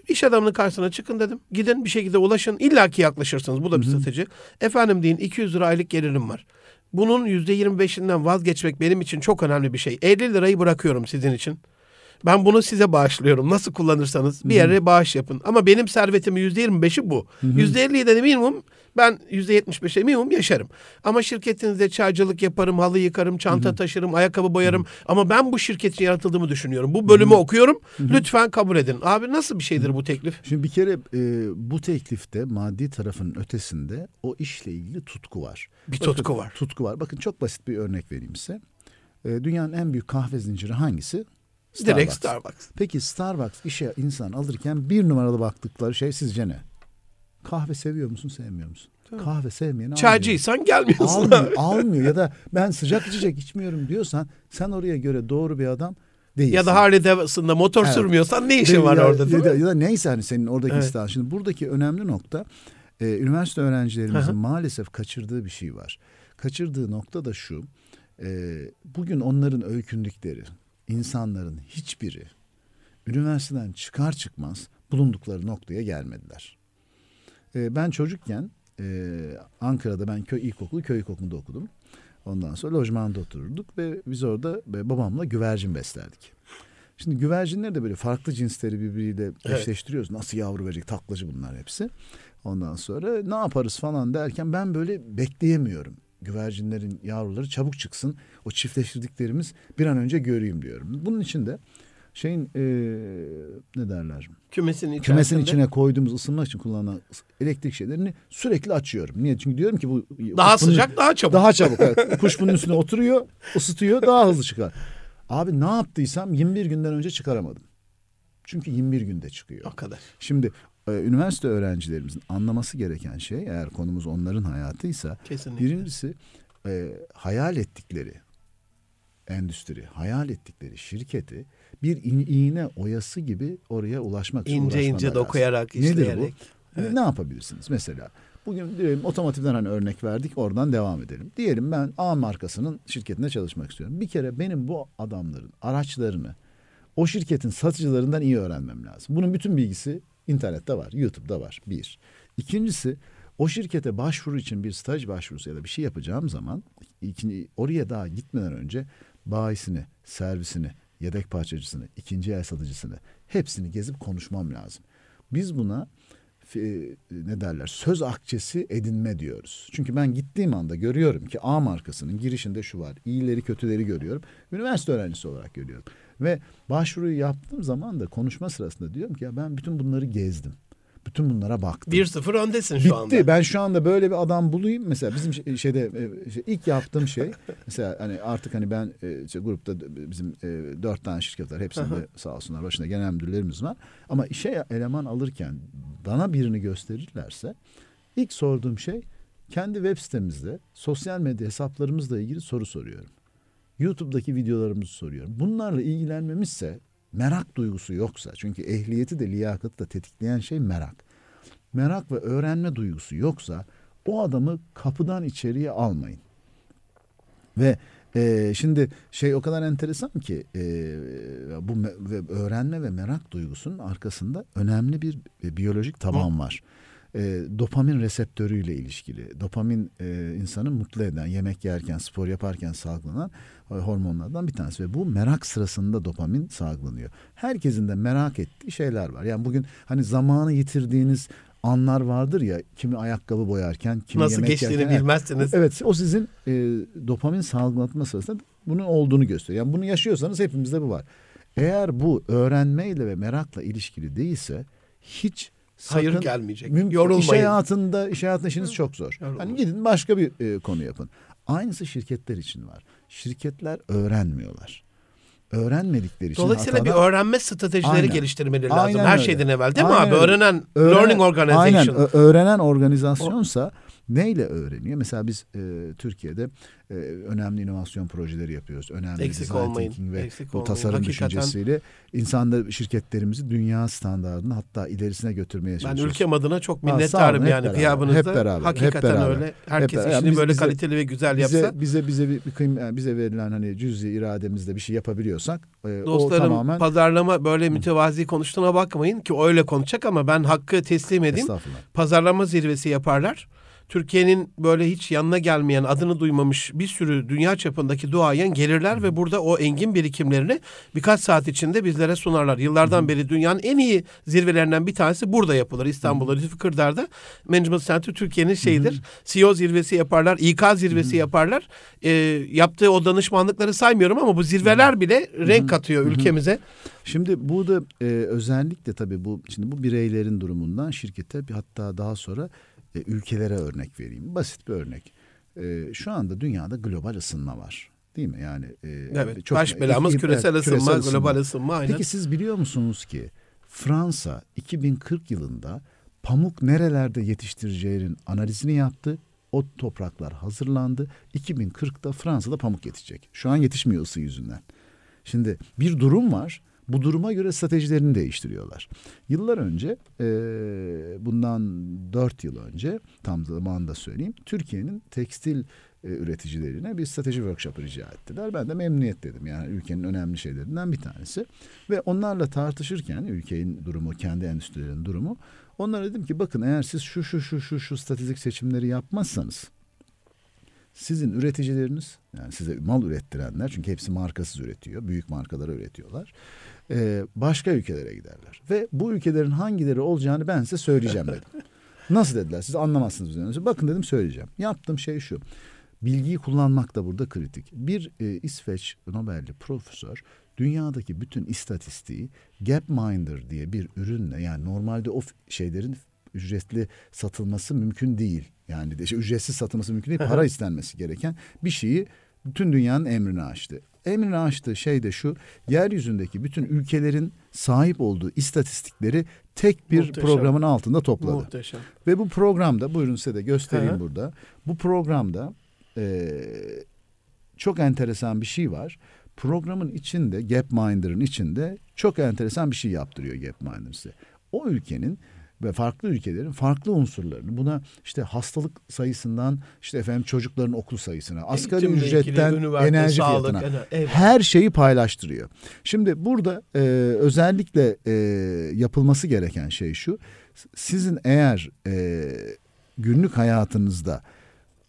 İş adamının karşısına çıkın dedim. Gidin bir şekilde ulaşın. İlla ki yaklaşırsınız. Bu da bir strateji. Efendim deyin 200 lira aylık gelirim var. Bunun %25'inden vazgeçmek benim için çok önemli bir şey. 50 lirayı bırakıyorum sizin için. Ben bunu size bağışlıyorum. Nasıl kullanırsanız bir yere bağış yapın. Ama benim servetimin %25'i bu. %50'yi de minimum ben %75'e minimum yaşarım. Ama şirketinizde çaycılık yaparım, halı yıkarım, çanta taşırım, ayakkabı boyarım. Ama ben bu şirketin yaratıldığımı düşünüyorum. Bu bölümü okuyorum. Lütfen kabul edin. Abi nasıl bir şeydir bu teklif? Şimdi bir kere e, bu teklifte maddi tarafın ötesinde o işle ilgili tutku var. Bir Bakın, tutku var. Tutku var. Bakın çok basit bir örnek vereyim size. E, dünyanın en büyük kahve zinciri hangisi? Direkt Starbucks. Peki Starbucks işe insan alırken bir numaralı baktıkları şey sizce ne? Kahve seviyor musun, sevmiyor musun? Kahve sevmeyeni. Çaycıysan gelmiyorsun. almıyor, abi. almıyor ya da ben sıcak içecek içmiyorum diyorsan sen oraya göre doğru bir adam değilsin. Ya da Harley Davidson'da motor Evet. sürmüyorsan ne işin var ya, orada değil ya, da, mi? ya da neyse hani senin oradaki Evet. istihdam. Şimdi buradaki önemli nokta e, üniversite öğrencilerimizin hı. maalesef kaçırdığı bir şey var. Kaçırdığı nokta da şu. e, bugün onların öykündükleri insanların hiçbiri üniversiteden çıkar çıkmaz bulundukları noktaya gelmediler. E, ben çocukken e, Ankara'da ben köy ilkokulu köy ilkokulunda okudum. Ondan sonra lojmanda otururduk ve biz orada e, babamla güvercin beslerdik. Şimdi güvercinleri de böyle farklı cinsleri birbiriyle Evet. eşleştiriyoruz. Nasıl yavru verecek taklacı bunlar hepsi. Ondan sonra ne yaparız falan derken ben böyle bekleyemiyorum. Güvercinlerin yavruları çabuk çıksın. O çiftleştirdiklerimiz bir an önce göreyim diyorum. Bunun için de şeyin e, ne derler? Kümesin içerisinde. Kümesin içine koyduğumuz ısınmak için kullanılan elektrik şeylerini sürekli açıyorum. Niye? Çünkü diyorum ki bu Daha bunun- sıcak daha çabuk. daha çabuk. Evet. Kuş bunun üstüne oturuyor, ısıtıyor, daha hızlı çıkar. Abi ne yaptıysam 21 günden önce çıkaramadım. Çünkü 21 günde çıkıyor. O kadar. Şimdi üniversite öğrencilerimizin anlaması gereken şey eğer konumuz onların hayatıysa Kesinlikle. birincisi e, hayal ettikleri endüstri, hayal ettikleri şirketi bir iğne oyası gibi oraya ulaşmak için İnce ince lazım. dokuyarak, Nedir bu? işleyerek. Evet. Ne yapabilirsiniz? Mesela bugün diyelim otomotivden hani örnek verdik oradan devam edelim. Diyelim ben A markasının şirketinde çalışmak istiyorum. Bir kere benim bu adamların araçlarını o şirketin satıcılarından iyi öğrenmem lazım. Bunun bütün bilgisi internette var, YouTube'da var. Bir. İkincisi o şirkete başvuru için bir staj başvurusu ya da bir şey yapacağım zaman ikinci, oraya daha gitmeden önce bayisini, servisini, yedek parçacısını, ikinci el satıcısını hepsini gezip konuşmam lazım. Biz buna e, ne derler söz akçesi edinme diyoruz. Çünkü ben gittiğim anda görüyorum ki A markasının girişinde şu var. İyileri kötüleri görüyorum. Üniversite öğrencisi olarak görüyorum. Ve başvuruyu yaptığım zaman da konuşma sırasında diyorum ki ya ben bütün bunları gezdim. Bütün bunlara baktım. 1-0 öndesin şu Bitti. anda. Ben şu anda böyle bir adam bulayım. Mesela bizim şey- şeyde e, şey, ilk yaptığım şey mesela hani artık hani ben işte grupta d- bizim e, dört tane şirket var. Hepsinde sağ olsunlar başında genel müdürlerimiz var. Ama işe eleman alırken bana birini gösterirlerse İlk sorduğum şey kendi web sitemizde sosyal medya hesaplarımızla ilgili soru soruyorum. YouTube'daki videolarımızı soruyorum. Bunlarla ilgilenmemizse merak duygusu yoksa çünkü ehliyeti de liyakatı da tetikleyen şey merak. Merak ve öğrenme duygusu yoksa o adamı kapıdan içeriye almayın. Ve e, şimdi şey o kadar enteresan ki e, bu ve öğrenme ve merak duygusunun arkasında önemli bir e, biyolojik taban var. E, dopamin reseptörüyle ilişkili. Dopamin e, insanı mutlu eden, yemek yerken, spor yaparken salgılanan e, hormonlardan bir tanesi. Ve bu merak sırasında dopamin salgılanıyor. Herkesin de merak ettiği şeyler var. Yani bugün hani zamanı yitirdiğiniz anlar vardır ya kimi ayakkabı boyarken kimi Nasıl yemek geçtiğini yerken. bilmezsiniz. Evet o sizin e, dopamin salgılatma sırasında bunun olduğunu gösteriyor. Yani bunu yaşıyorsanız hepimizde bu var. Eğer bu öğrenmeyle ve merakla ilişkili değilse hiç Hayır sakın gelmeyecek. mümkün- Yorulmayın. İş hayatında, iş hayatında işiniz çok zor. Yorulmayın. Hani gidin başka bir e, konu yapın. Aynısı şirketler için var. Şirketler öğrenmiyorlar. Öğrenmedikleri için Dolayısıyla hatalar- bir öğrenme stratejileri Aynen. geliştirmeleri lazım. Aynen Her öyle. şeyden evvel değil mi Aynen abi? öyle. Öğrenen, Öğren- learning organization. Aynen ö- öğrenen organizasyonsa neyle öğreniyor? Mesela biz e, Türkiye'de e, önemli inovasyon projeleri yapıyoruz. Önemli Eksik olmayın, thinking ve eksik bu olmayın. tasarım Hakikaten- düşüncesiyle insanda şirketlerimizi dünya standartına hatta ilerisine götürmeye Ben çalışıyoruz. ülkem adına çok Ha, minnettarım hep yani beraber, kıyabınızda. hep beraber, hep Hakikaten beraber. öyle. Herkes beraber. işini Biz- böyle bize- kaliteli ve güzel bize, yapsa. bize bize bir, bir bize verilen hani cüzi irademizde bir şey yapabiliyorsak e, o Dostlarım tamamen pazarlama böyle mütevazi konuştuğuna bakmayın ki öyle konuşacak ama ben hakkı teslim edeyim. Pazarlama zirvesi yaparlar. Türkiye'nin böyle hiç yanına gelmeyen, adını duymamış bir sürü dünya çapındaki duayen gelirler ve burada o engin birikimlerini birkaç saat içinde bizlere sunarlar. Yıllardan beri dünyanın en iyi zirvelerinden bir tanesi burada yapılır. İstanbul'da, Lütfü Kırdar'da. Management Center Türkiye'nin şeyidir. CEO zirvesi yaparlar, İK zirvesi yaparlar. Ee, yaptığı o danışmanlıkları saymıyorum ama bu zirveler bile renk katıyor ülkemize. Şimdi burada e, özellikle tabii bu şimdi bu bireylerin durumundan şirkete bir hatta daha sonra e, ülkelere örnek vereyim. Basit bir örnek. E, şu anda dünyada global ısınma var. Değil mi? Yani e, Evet, baş belamız Evet, küresel ısınma, küresel global ısınma aynen. Peki siz biliyor musunuz ki Fransa 2040 yılında pamuk nerelerde yetiştireceğinin analizini yaptı. O topraklar hazırlandı. 2040'da Fransa'da pamuk yetişecek. Şu an yetişmiyor ısı yüzünden. Şimdi bir durum var. Bu duruma göre stratejilerini değiştiriyorlar. Yıllar önce, e, bundan dört yıl önce, tam zamanında söyleyeyim, Türkiye'nin tekstil e, üreticilerine bir strateji workshop'ı rica ettiler. Ben de memnuniyet dedim. Yani ülkenin önemli şeylerinden bir tanesi. Ve onlarla tartışırken ülkenin durumu, kendi endüstrilerin durumu, onlara dedim ki bakın eğer siz şu şu şu şu şu stratejik seçimleri yapmazsanız sizin üreticileriniz yani size mal ürettirenler çünkü hepsi markasız üretiyor. Büyük markalara üretiyorlar. Ee, başka ülkelere giderler. Ve bu ülkelerin hangileri olacağını ben size söyleyeceğim dedim. Nasıl dediler? Siz anlamazsınız. üzerine. Bakın dedim söyleyeceğim. Yaptığım şey şu. Bilgiyi kullanmak da burada kritik. Bir e, İsveç Nobel'li profesör dünyadaki bütün istatistiği Gapminder diye bir ürünle yani normalde o şeylerin ücretli satılması mümkün değil. Yani de, şey, ücretsiz satılması mümkün değil. Para istenmesi gereken bir şeyi bütün dünyanın emrine açtı. Emrine açtığı şey de şu. Yeryüzündeki bütün ülkelerin sahip olduğu istatistikleri tek bir Muhteşem. programın altında topladı. Muhteşem. Ve bu programda buyurun size de göstereyim hı. burada. Bu programda e, çok enteresan bir şey var. Programın içinde Gapminder'ın içinde çok enteresan bir şey yaptırıyor Gapminder size. O ülkenin ve farklı ülkelerin farklı unsurlarını buna işte hastalık sayısından işte efendim çocukların okul sayısına asgari ilgili, ücretten enerji sağlık, fiyatına ener- evet. her şeyi paylaştırıyor. Şimdi burada e, özellikle e, yapılması gereken şey şu. Sizin eğer e, günlük hayatınızda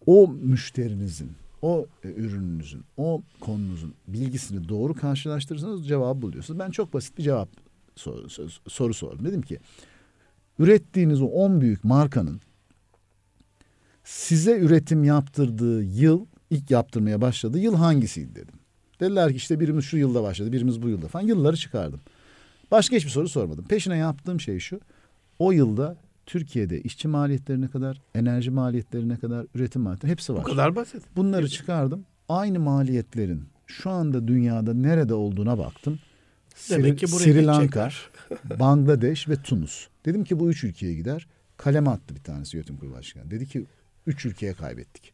o müşterinizin, o e, ürününüzün, o konunuzun bilgisini doğru karşılaştırırsanız cevabı buluyorsunuz. Ben çok basit bir cevap soru, soru sordum. Dedim ki ürettiğiniz o 10 büyük markanın size üretim yaptırdığı yıl, ilk yaptırmaya başladığı yıl hangisiydi dedim. Dediler ki işte birimiz şu yılda başladı, birimiz bu yılda falan. Yılları çıkardım. Başka hiçbir soru sormadım. Peşine yaptığım şey şu. O yılda Türkiye'de işçi maliyetlerine kadar, enerji maliyetlerine kadar, üretim maliyetleri hepsi var. Bu kadar basit. Bunları çıkardım. Aynı maliyetlerin şu anda dünyada nerede olduğuna baktım. Demek ki buraya Sri Lanka. Bangladeş ve Tunus. Dedim ki bu üç ülkeye gider. kaleme attı bir tanesi yönetim kurulu başkanı. Dedi ki üç ülkeye kaybettik.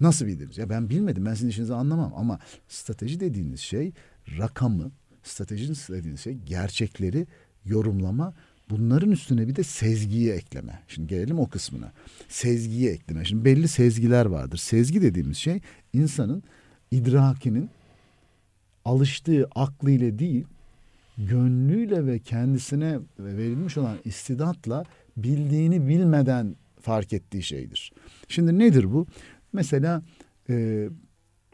Nasıl bildiniz? Ya ben bilmedim. Ben sizin işinizi anlamam. Ama strateji dediğiniz şey rakamı, stratejinin dediğiniz şey gerçekleri yorumlama. Bunların üstüne bir de sezgiyi ekleme. Şimdi gelelim o kısmına. Sezgiyi ekleme. Şimdi belli sezgiler vardır. Sezgi dediğimiz şey insanın idrakinin alıştığı aklıyla değil, gönlüyle ve kendisine verilmiş olan istidatla bildiğini bilmeden fark ettiği şeydir. Şimdi nedir bu? Mesela e,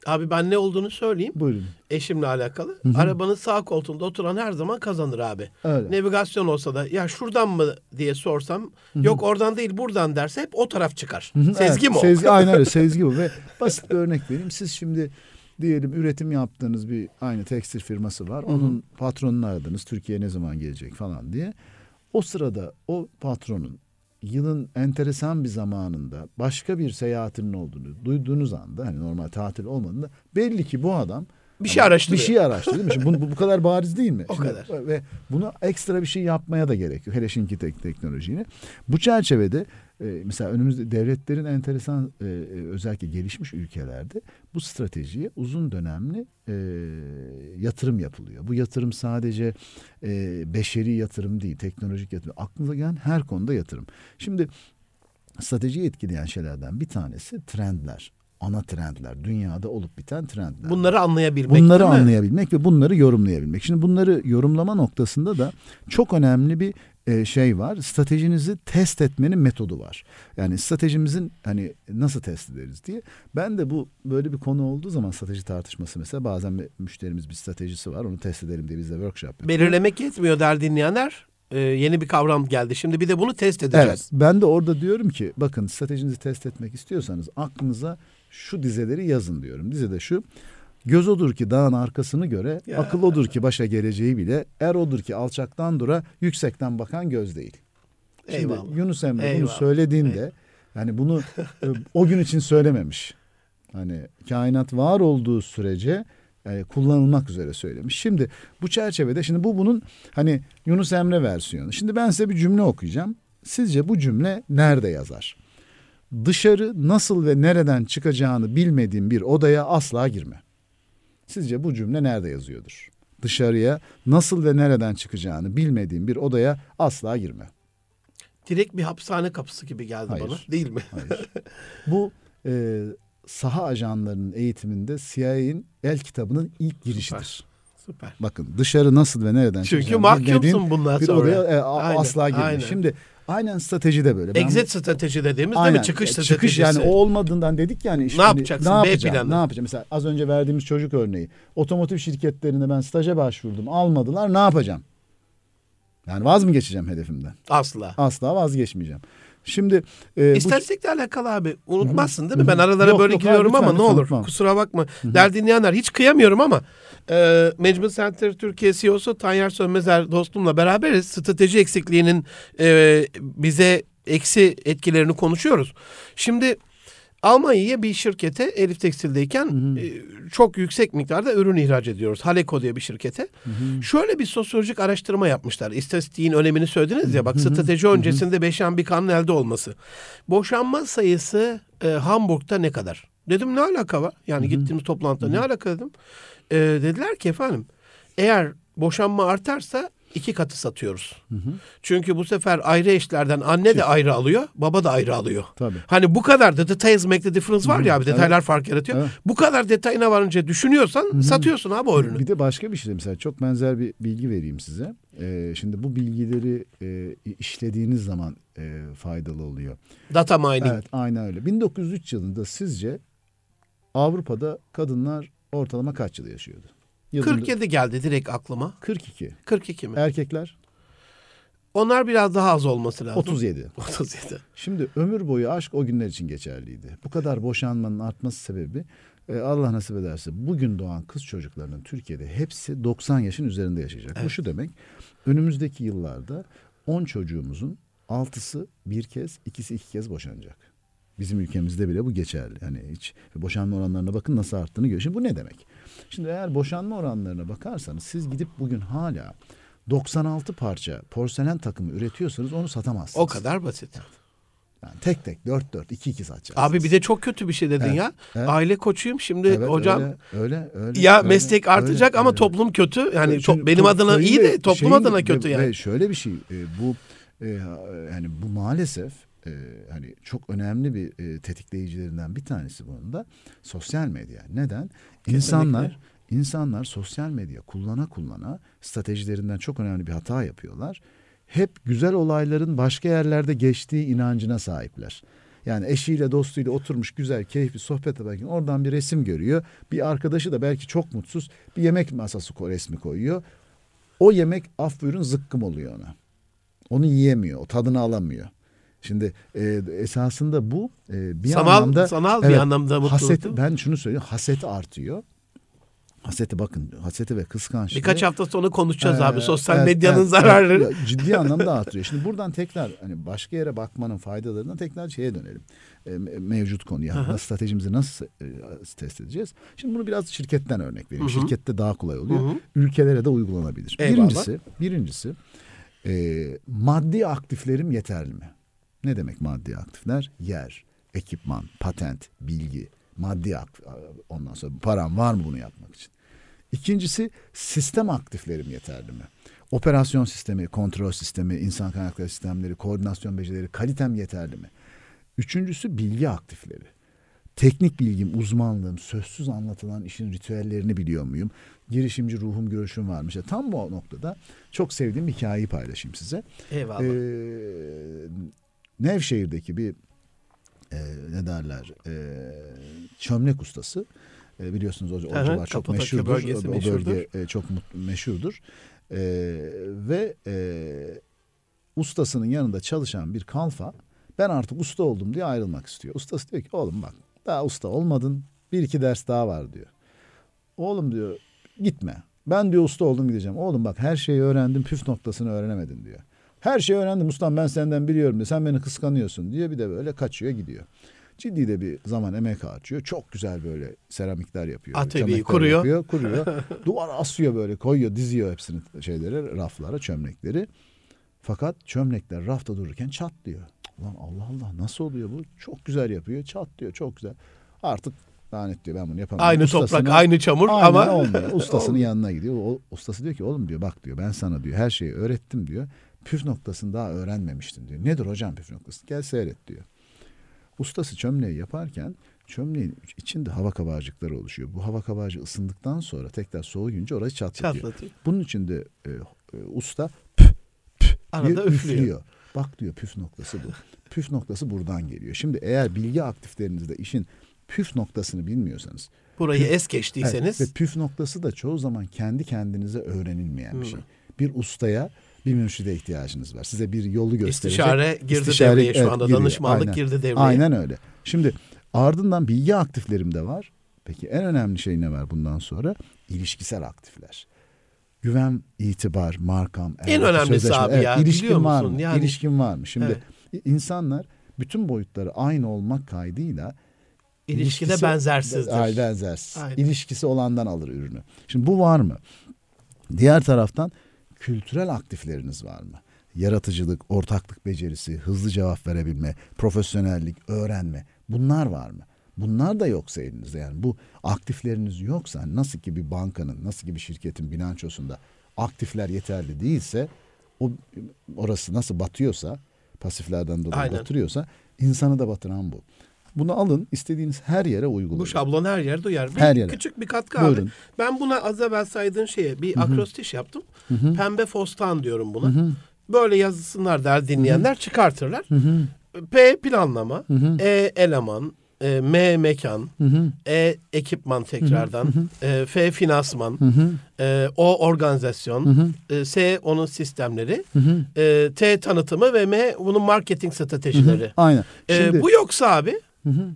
Abi ben ne olduğunu söyleyeyim. buyurun. Eşimle alakalı. Hı hı. Arabanın sağ koltuğunda oturan her zaman kazanır abi. Öyle. Navigasyon olsa da ya şuradan mı diye sorsam yok oradan değil buradan derse hep o taraf çıkar. Hı hı, Sezgi evet, mi o? Sezgi, aynen öyle sezgi bu ve basit bir örnek vereyim. Siz şimdi diyelim üretim yaptığınız bir aynı tekstil firması var. Onun patronunu aradınız. Türkiye'ye ne zaman gelecek falan diye. O sırada o patronun yılın enteresan bir zamanında başka bir seyahatinin olduğunu duyduğunuz anda hani normal tatil olmadığında belli ki bu adam Bir şey araştırıyor. Bir şey araştırıyor değil mi? Şimdi bu, bu, bu kadar bariz değil mi? O Şimdi, kadar. Ve bunu ekstra bir şey yapmaya da gerekiyor. Hele şimdiki tek, teknolojiyle. Bu çerçevede e, mesela önümüzde devletlerin enteresan e, e, özellikle gelişmiş ülkelerde bu stratejiye uzun dönemli e, yatırım yapılıyor. Bu yatırım sadece e, beşeri yatırım değil, teknolojik yatırım. Aklınıza gelen her konuda yatırım. Şimdi stratejiyi etkileyen şeylerden bir tanesi trendler. Ana trendler. Dünyada olup biten trendler. Bunları anlayabilmek Bunları anlayabilmek ve bunları yorumlayabilmek. Şimdi bunları yorumlama noktasında da çok önemli bir e, şey var. Stratejinizi test etmenin metodu var. Yani stratejimizin hani nasıl test ederiz diye. Ben de bu böyle bir konu olduğu zaman strateji tartışması mesela bazen bir müşterimiz bir stratejisi var. Onu test edelim diye biz de workshop yapıyoruz. Belirlemek yetmiyor der dinleyenler. Ee, yeni bir kavram geldi. Şimdi bir de bunu test edeceğiz. Evet. Ben de orada diyorum ki bakın stratejinizi test etmek istiyorsanız aklınıza şu dizeleri yazın diyorum. Dize de şu. Göz odur ki dağın arkasını göre, Ya. akıl odur ki başa geleceği bile, er odur ki alçaktan dura, yüksekten bakan göz değil. Şimdi Eyvallah. Yunus Emre bunu Eyvallah. söylediğinde yani bunu e, o gün için söylememiş. Hani kainat var olduğu sürece e, kullanılmak üzere söylemiş. Şimdi bu çerçevede şimdi bu bunun hani Yunus Emre versiyonu. Şimdi ben size bir cümle okuyacağım. Sizce bu cümle nerede yazar? Dışarı nasıl ve nereden çıkacağını bilmediğin bir odaya asla girme. Sizce bu cümle nerede yazıyordur? Dışarıya nasıl ve nereden çıkacağını bilmediğin bir odaya asla girme. Direkt bir hapishane kapısı gibi geldi Hayır. bana. Değil mi? Hayır. Bu e, saha ajanlarının eğitiminde CIA'nin el kitabının ilk girişidir. Süper. Bakın dışarı nasıl ve nereden Çünkü çıkacağını bilmediğin mahkumsun bundan bir sonra. odaya e, a- Aynen, asla girme. aynen. Şimdi aynen strateji de böyle. Ben- Exit strateji dediğimiz değil Aynen. mi? Çıkış E, stratejisi. Çıkış yani o olmadığından dedik yani. Ne şimdi yapacaksın? Ne yapacağım? planı. Ne yapacağım? Mesela az önce verdiğimiz çocuk örneği. Otomotiv şirketlerine ben staja başvurdum. Almadılar. Ne yapacağım? Yani vaz mı geçeceğim hedefimden? Asla. Asla vazgeçmeyeceğim. Şimdi e, bu İstatistikle alakalı abi. Unutmazsın değil mi? Ben aralara Yok, böyle yok, giriyorum hayır, ama lütfen, ne olur. lütfen. Kusura bakma. Der dinleyenler hiç kıyamıyorum ama e, Management Center Türkiye CEO'su Tanyer Sönmezer dostumla beraberiz. Strateji eksikliğinin e, bize eksi etkilerini konuşuyoruz. Şimdi Almanya'ya bir şirkete Elif Tekstil'deyken e, çok yüksek miktarda ürün ihraç ediyoruz. Haleko diye bir şirkete. Şöyle bir sosyolojik araştırma yapmışlar. İstatistiğin önemini söylediniz ya bak strateji öncesinde beşen bir kanın elde olması. Boşanma sayısı e, Hamburg'da ne kadar? Dedim ne alaka var? Yani gittiğimiz toplantıda ne alaka dedim. E, dediler ki efendim eğer boşanma artarsa iki katı satıyoruz. Çünkü bu sefer ayrı eşlerden anne de ayrı alıyor, baba da ayrı alıyor. Tabii. Hani bu kadar da details make the difference var ya abi detaylar fark yaratıyor. Evet. Bu kadar detayına varınca düşünüyorsan satıyorsun abi o ürünü. Bir de başka bir şey mesela çok benzer bir bilgi vereyim size. Ee, şimdi bu bilgileri e, işlediğiniz zaman e, faydalı oluyor. Data mining. Evet aynen öyle. 1903 yılında sizce Avrupa'da kadınlar ortalama kaç yıl yaşıyordu? Yılında- 47 geldi direkt aklıma. 42. 42 mi? Erkekler Onlar biraz daha az olması lazım. 37. 37. Şimdi ömür boyu aşk o günler için geçerliydi. Bu kadar boşanmanın artması sebebi e, Allah nasip ederse bugün doğan kız çocuklarının Türkiye'de hepsi 90 yaşın üzerinde yaşayacak. Bu şu demek önümüzdeki yıllarda 10 çocuğumuzun 6'sı bir kez ikisi iki kez boşanacak. Bizim ülkemizde bile bu geçerli. Yani hiç boşanma oranlarına bakın nasıl arttığını görüyor. Şimdi bu ne demek? Şimdi eğer boşanma oranlarına bakarsanız siz gidip bugün hala 96 parça porselen takımı üretiyorsanız onu satamazsınız. O kadar basit. Yani tek tek dört dört iki iki satacaksınız. Abi bir de çok kötü bir şey dedin Evet, ya. evet. Aile koçuyum şimdi Evet, hocam. öyle öyle, öyle ya öyle, meslek artacak öyle, ama öyle. toplum kötü. Yani Şimdi to- benim adına iyi de toplum şeyin adına kötü ve- yani. Ve şöyle bir şey e, bu e, yani bu maalesef e, hani çok önemli bir e, tetikleyicilerinden bir tanesi bunun da sosyal medya. Neden? İnsanlar insanlar sosyal medya kullana kullana stratejilerinden çok önemli bir hata yapıyorlar. Hep güzel olayların başka yerlerde geçtiği inancına sahipler. Yani eşiyle dostuyla oturmuş güzel keyifli sohbet ederken oradan bir resim görüyor. Bir arkadaşı da belki çok mutsuz bir yemek masası resmi koyuyor. O yemek af buyurun zıkkım oluyor ona. Onu yiyemiyor, o tadını alamıyor. Şimdi e, esasında bu e, bir sanal anlamda sanal bir evet, anlamda mutluluk. haset, ben şunu söyleyeyim haseti artıyor. Haseti bakın haseti ve kıskançlığı. Birkaç hafta sonra konuşacağız Ee, abi sosyal evet, medyanın evet, zararları. evet. ciddi anlamda artıyor. Şimdi buradan tekrar hani başka yere bakmanın faydalarına tekrar şeye dönelim. E, me- mevcut konuya. Nasıl stratejimizi nasıl e, test edeceğiz? Şimdi bunu biraz şirketten örnek vereyim. Hı hı. Şirkette daha kolay oluyor. Hı hı. Ülkelere de uygulanabilir. Eyvallah. Birincisi, birincisi e, maddi aktiflerim yeterli mi? Ne demek maddi aktifler? Yer, ekipman, patent, bilgi, maddi aktif. Ondan sonra param var mı bunu yapmak için? İkincisi sistem aktiflerim yeterli mi? Operasyon sistemi, kontrol sistemi, insan kaynakları sistemleri, koordinasyon becerileri, kalitem yeterli mi? Üçüncüsü bilgi aktifleri. Teknik bilgim, uzmanlığım, sözsüz anlatılan işin ritüellerini biliyor muyum? Girişimci ruhum, görüşüm var mı? İşte tam bu noktada çok sevdiğim hikayeyi paylaşayım size. Eyvallah. Ee, Nevşehir'deki bir e, ne derler e, çömlek ustası e, biliyorsunuz o, o hı, civar çok meşhurdur. bölgesi o, o meşhurdur. bölge e, çok meşhurdur. E, ve e, ustasının yanında çalışan bir kalfa ben artık usta oldum diye ayrılmak istiyor. Ustası diyor ki oğlum bak daha usta olmadın bir iki ders daha var diyor. Oğlum diyor gitme. Ben diyor usta oldum gideceğim. Oğlum bak her şeyi öğrendim püf noktasını öğrenemedin diyor. Her şeyi öğrendim ustam ben senden biliyorum diyor. Sen beni kıskanıyorsun diye bir de böyle kaçıyor gidiyor. Ciddi de bir zaman emek harcıyor. Çok güzel böyle seramikler yapıyor. Atölyeyi kuruyor. Yapıyor, kuruyor. Duvara asıyor böyle koyuyor diziyor hepsini şeyleri raflara çömlekleri. Fakat çömlekler rafta dururken çatlıyor. Ulan Allah Allah nasıl oluyor bu? Çok güzel yapıyor. Çatlıyor çok güzel. Artık lanet diyor ben bunu yapamam. aynı Ustasına- toprak, aynı çamur ama olmuyor. Ustasının yanına gidiyor. O, ustası diyor ki oğlum diyor bak diyor ben sana diyor her şeyi öğrettim diyor. Püf noktasını daha öğrenmemiştin diyor. Nedir hocam püf noktası? Gel seyret diyor. Ustası çömleği yaparken çömleğin içinde hava kabarcıkları oluşuyor. Bu hava kabarcığı ısındıktan sonra tekrar soğuyunca orayı çatlatıyor. çatlatıyor. Bunun için de e, e, usta Arada diye üflüyor. üflüyor. Bak diyor püf noktası bu. püf noktası buradan geliyor. Şimdi eğer bilgi aktiflerinizde işin püf noktasını bilmiyorsanız Burayı es Evet, geçtiyseniz ve püf noktası da çoğu zaman kendi kendinize öğrenilmeyen bir Hmm. şey. Bir ustaya, bir mürşide ihtiyacınız var. Size bir yolu gösterecek. istişare girdi İstişare, devreye şu evet, anda. giriyor. Danışmanlık Aynen. girdi devreye. Aynen öyle. Şimdi ardından bilgi aktiflerim de var. Peki en önemli şey ne var bundan sonra? İlişkisel aktifler. Güven, itibar, markam, En empati, önemlisi abi evet, ya, İlişkin var mı? Yani- İlişkin var mı? Şimdi Evet. insanlar bütün boyutları aynı olmak kaydıyla İlişkide İlişkisi- benzersizdir. Ay benzersiz. Aynen. İlişkisi olandan alır ürünü. Şimdi bu var mı? Diğer taraftan kültürel aktifleriniz var mı? Yaratıcılık, ortaklık becerisi, hızlı cevap verebilme, profesyonellik, öğrenme. Bunlar var mı? Bunlar da yoksa elinizde yani bu aktifleriniz yoksa nasıl ki bir bankanın, nasıl ki bir şirketin bilançosunda aktifler yeterli değilse o orası nasıl batıyorsa pasiflerden dolayı Aynen. batırıyorsa insanı da batıran bu. Bunu alın istediğiniz her yere uygulayın. Bu şablon her yerde uyar. Bir Her yere. küçük bir katkı abi. Buyurun. Ben buna az evvel saydığın şeye bir akrostiş yaptım. Pembe fostan diyorum buna. Böyle yazısınlar der dinleyenler çıkartırlar. P planlama, E eleman, e, M mekan, E ekipman tekrardan, e, F finansman, e, O organizasyon, e, S onun sistemleri, e, T tanıtımı ve M bunun marketing stratejileri. Aynen. E, Şimdi, bu yoksa abi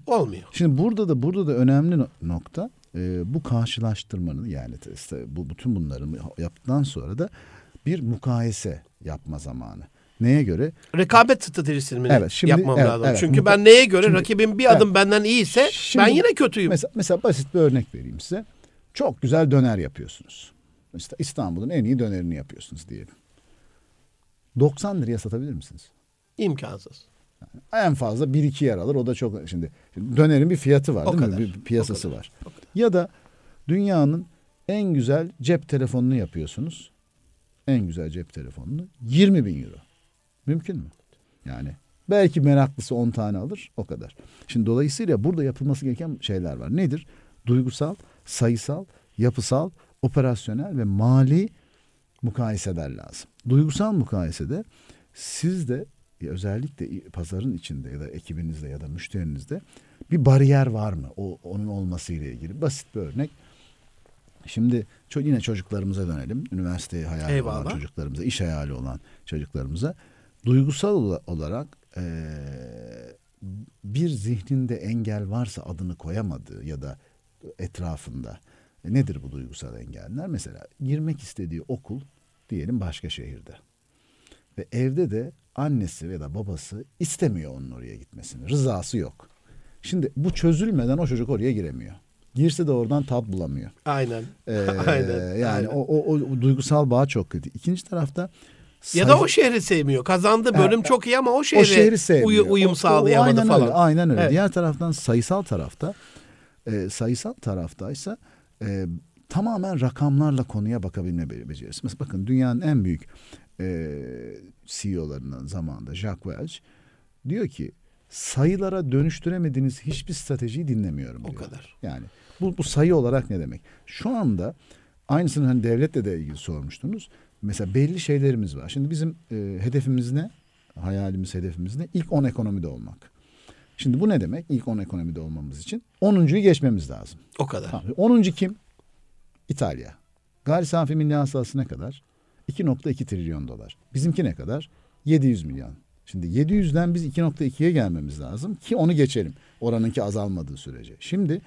olmuyor. şimdi burada da burada da önemli no- nokta e, bu karşılaştırmanın yani te- işte bu bütün bunları yaptıktan sonra da bir mukayese yapma zamanı. Neye göre? rekabet stratejisini mi Evet, şimdi- yapmam evet, lazım? evet. Çünkü Muka- ben neye göre Şimdi- rakibim bir adım benden iyiyse Şimdi- ben yine kötüyüm. Mesela, mesela basit bir örnek vereyim size. Çok güzel döner yapıyorsunuz. İşte İstanbul'un en iyi dönerini yapıyorsunuz diyelim. 90 liraya satabilir misiniz? İmkansız. En fazla bir iki yer alır. O da çok şimdi, şimdi dönerin bir fiyatı var O değil kadar, mi? Bir piyasası o kadar, var. Ya da dünyanın en güzel cep telefonunu yapıyorsunuz. En güzel cep telefonunu 20 bin euro. Mümkün mü? Yani belki meraklısı 10 tane alır o kadar. Şimdi dolayısıyla burada yapılması gereken şeyler var. Nedir? Duygusal, sayısal, yapısal, operasyonel ve mali mukayeseler lazım. Duygusal mukayesede siz de özellikle pazarın içinde ya da ekibinizde ya da müşterinizde bir bariyer var mı? O onun olması ile ilgili basit bir örnek. Şimdi yine çocuklarımıza dönelim. Üniversite hayali Eyvallah. olan çocuklarımıza, iş hayali olan çocuklarımıza duygusal ola- olarak eee, bir zihninde engel varsa adını koyamadığı ya da etrafında e, nedir bu duygusal engeller? Mesela girmek istediği okul diyelim başka şehirde. Ve evde de annesi ya da babası istemiyor onun oraya gitmesini. Rızası yok. Şimdi bu çözülmeden o çocuk oraya giremiyor. Girse de oradan tat bulamıyor. Aynen. Ee, aynen. yani aynen. O, o, o duygusal bağ çok kötü. İkinci tarafta ya da o şehri sevmiyor. Kazandı bölüm Ha, çok iyi ama o şehre o şehri sevmiyor. uyu- uyum O- o- sağlayamadı aynen falan. Öyle, aynen öyle. Evet. Diğer taraftan sayısal tarafta e, sayısal taraftaysa e, tamamen rakamlarla konuya bakabilme be- becerisi. Mesela bakın dünyanın en büyük e, CEO'larından zamanında Jack Welch diyor ki sayılara dönüştüremediğiniz hiçbir stratejiyi dinlemiyorum O diyor. kadar. Yani bu, bu sayı olarak ne demek? Şu anda aynısını hani devletle de ilgili sormuştunuz. Mesela belli şeylerimiz var. Şimdi bizim e, hedefimiz ne? Hayalimiz, hedefimiz ne? İlk 10 ekonomide olmak. Şimdi bu ne demek? İlk 10 ekonomide olmamız için 10'uncuyu geçmemiz lazım. O kadar. Tamam. 10. kim? İtalya. Gayri safi milli hasılası ne kadar? 2.2 trilyon dolar. Bizimki ne kadar? 700 milyon. Şimdi 700'den biz 2.2'ye gelmemiz lazım ki onu geçelim. Oranınki azalmadığı sürece. Şimdi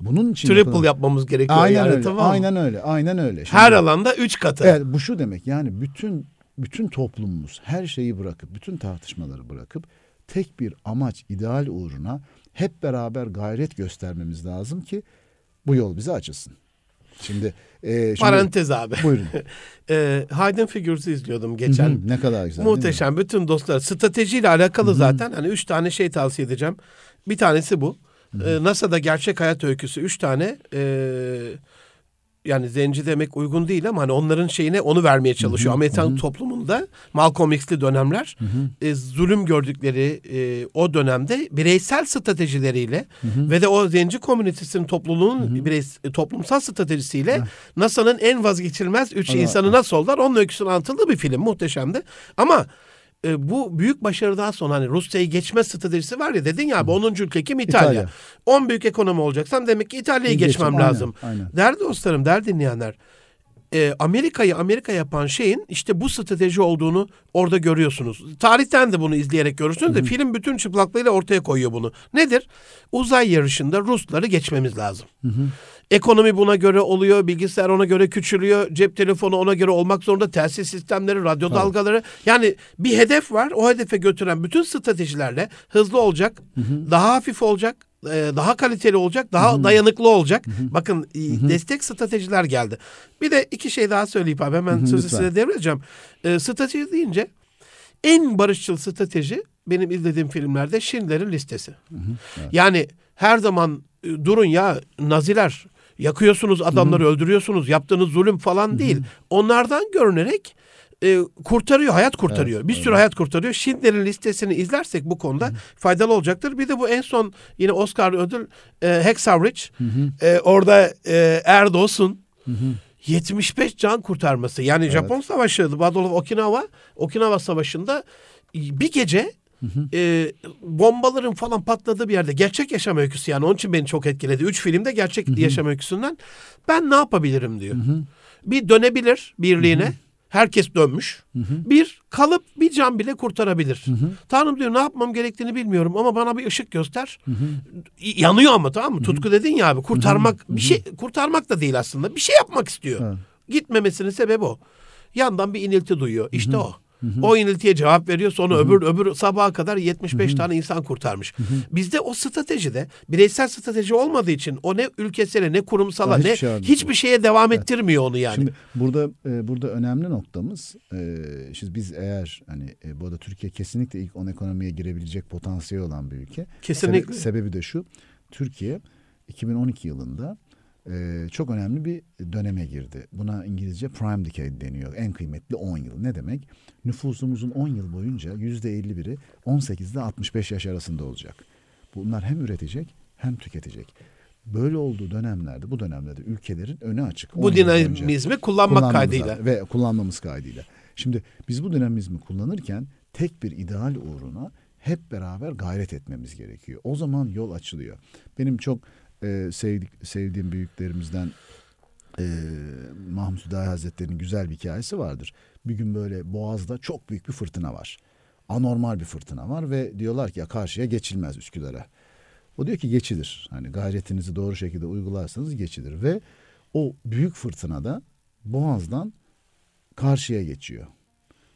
bunun için Triple yapılan- yapmamız gerekiyor Aynen yani öyle. tamam mı? Aynen öyle. Aynen öyle. Şimdi- Her alanda üç katı. Evet bu şu demek yani bütün bütün toplumumuz her şeyi bırakıp bütün tartışmaları bırakıp tek bir amaç ideal uğruna hep beraber gayret göstermemiz lazım ki bu yol bize açılsın. Şimdi, e, şimdi Parantez abi. buyurun. Ee, Hayden Figures'ı izliyordum geçen. Hı hı, ne kadar güzel. Muhteşem. Bütün dostlar. Stratejiyle alakalı zaten. Hani üç tane şey tavsiye edeceğim. Bir tanesi bu. Ee, NASA'da gerçek hayat öyküsü. Üç tane. ee, yani zenci demek uygun değil ama hani onların şeyine onu vermeye çalışıyor. Amerikan toplumunda Malcolm X'li dönemler e, zulüm gördükleri e, o dönemde bireysel stratejileriyle ve de o zenci komünitesinin topluluğunun bireys- toplumsal stratejisiyle NASA'nın en vazgeçilmez üç Allah- insanı nasıl oldular? Onun öyküsünü anlatıldığı bir film muhteşemdi. Ama e, bu büyük başarıdan sonra hani Rusya'yı geçme stratejisi var ya dedin ya abi 10. ülke kim İtalya. İtalya. 10 büyük ekonomi olacaksan demek ki İtalya'yı geçmem geçim, aynen, lazım. aynen. Değerli dostlarım, değerli dinleyenler. E, Amerika'yı Amerika yapan şeyin işte bu strateji olduğunu orada görüyorsunuz. Tarihten de bunu izleyerek görürsünüz de film bütün çıplaklığıyla ortaya koyuyor bunu. Nedir? Uzay yarışında Rusları geçmemiz lazım. Ekonomi buna göre oluyor, bilgisayar ona göre küçülüyor, cep telefonu ona göre olmak zorunda, telsiz sistemleri, radyo dalgaları. Yani bir hedef var, o hedefe götüren bütün stratejilerle hızlı olacak, daha hafif olacak, daha kaliteli olacak, daha dayanıklı olacak. Bakın e, destek stratejiler geldi. Bir de iki şey daha söyleyeyim abi hemen sözü lütfen. size devredeceğim. E, strateji deyince en barışçıl strateji benim izlediğim filmlerde Schindler'in listesi. Yani her zaman e, durun ya Naziler yakıyorsunuz adamları öldürüyorsunuz yaptığınız zulüm falan değil. Onlardan görünerek e, kurtarıyor, hayat kurtarıyor. bir sürü hayat kurtarıyor. Schindler'in listesini izlersek bu konuda faydalı olacaktır. Bir de bu en son yine Oscar ödül e, Hacksaw Ridge. E, orada e, Erdos'un 75 can kurtarması. Yani Japon Savaşı, Battle of Okinawa, Okinawa Savaşı'nda bir gece e, bombaların falan patladığı bir yerde gerçek yaşam öyküsü yani onun için beni çok etkiledi. Üç filmde gerçek yaşam öyküsünden ben ne yapabilirim diyor. Bir dönebilir birliğine. Herkes dönmüş. Bir kalıp bir can bile kurtarabilir. Tanrım diyor ne yapmam gerektiğini bilmiyorum ama bana bir ışık göster. Y- Yanıyor ama tamam mı? Tutku dedin ya abi. Kurtarmak bir şey kurtarmak da değil aslında. Bir şey yapmak istiyor. Evet. Gitmemesinin sebebi o. Yandan bir inilti duyuyor. İşte o. O iniltiye cevap veriyor. Sonra öbür öbür sabaha kadar 75 tane insan kurtarmış. Bizde o stratejide bireysel strateji olmadığı için o ne ülkesine ne kurumsala Hiçbir ne şey almıyor. hiçbir şeye devam ettirmiyor onu yani. Şimdi burada e, burada önemli noktamız e, şimdi biz eğer hani e, bu arada Türkiye kesinlikle ilk 10 ekonomiye girebilecek potansiyeli olan bir ülke. Kesinlikle. Sebe- sebebi de şu. Türkiye 2012 yılında e, çok önemli bir döneme girdi. Buna İngilizce prime decade deniyor. En kıymetli 10 yıl. Ne demek? Nüfusumuzun 10 yıl boyunca %51'i 18 ile 65 yaş arasında olacak. Bunlar hem üretecek hem tüketecek. Böyle olduğu dönemlerde, bu dönemlerde ülkelerin önü açık. 10 Bu dinamizmi kullanmak kaydıyla. ve kullanmamız kaydıyla. Şimdi biz bu dinamizmi kullanırken tek bir ideal uğruna hep beraber gayret etmemiz gerekiyor. O zaman yol açılıyor. Benim çok e, sevdik, sevdiğim büyüklerimizden e, Mahmut Hüdayi Hazretleri'nin güzel bir hikayesi vardır. Bir gün böyle Boğaz'da çok büyük bir fırtına var. Anormal bir fırtına var ve diyorlar ki ya karşıya geçilmez Üsküdar'a. O diyor ki geçilir. Hani gayretinizi doğru şekilde uygularsanız geçilir ve o büyük fırtınada Boğaz'dan karşıya geçiyor.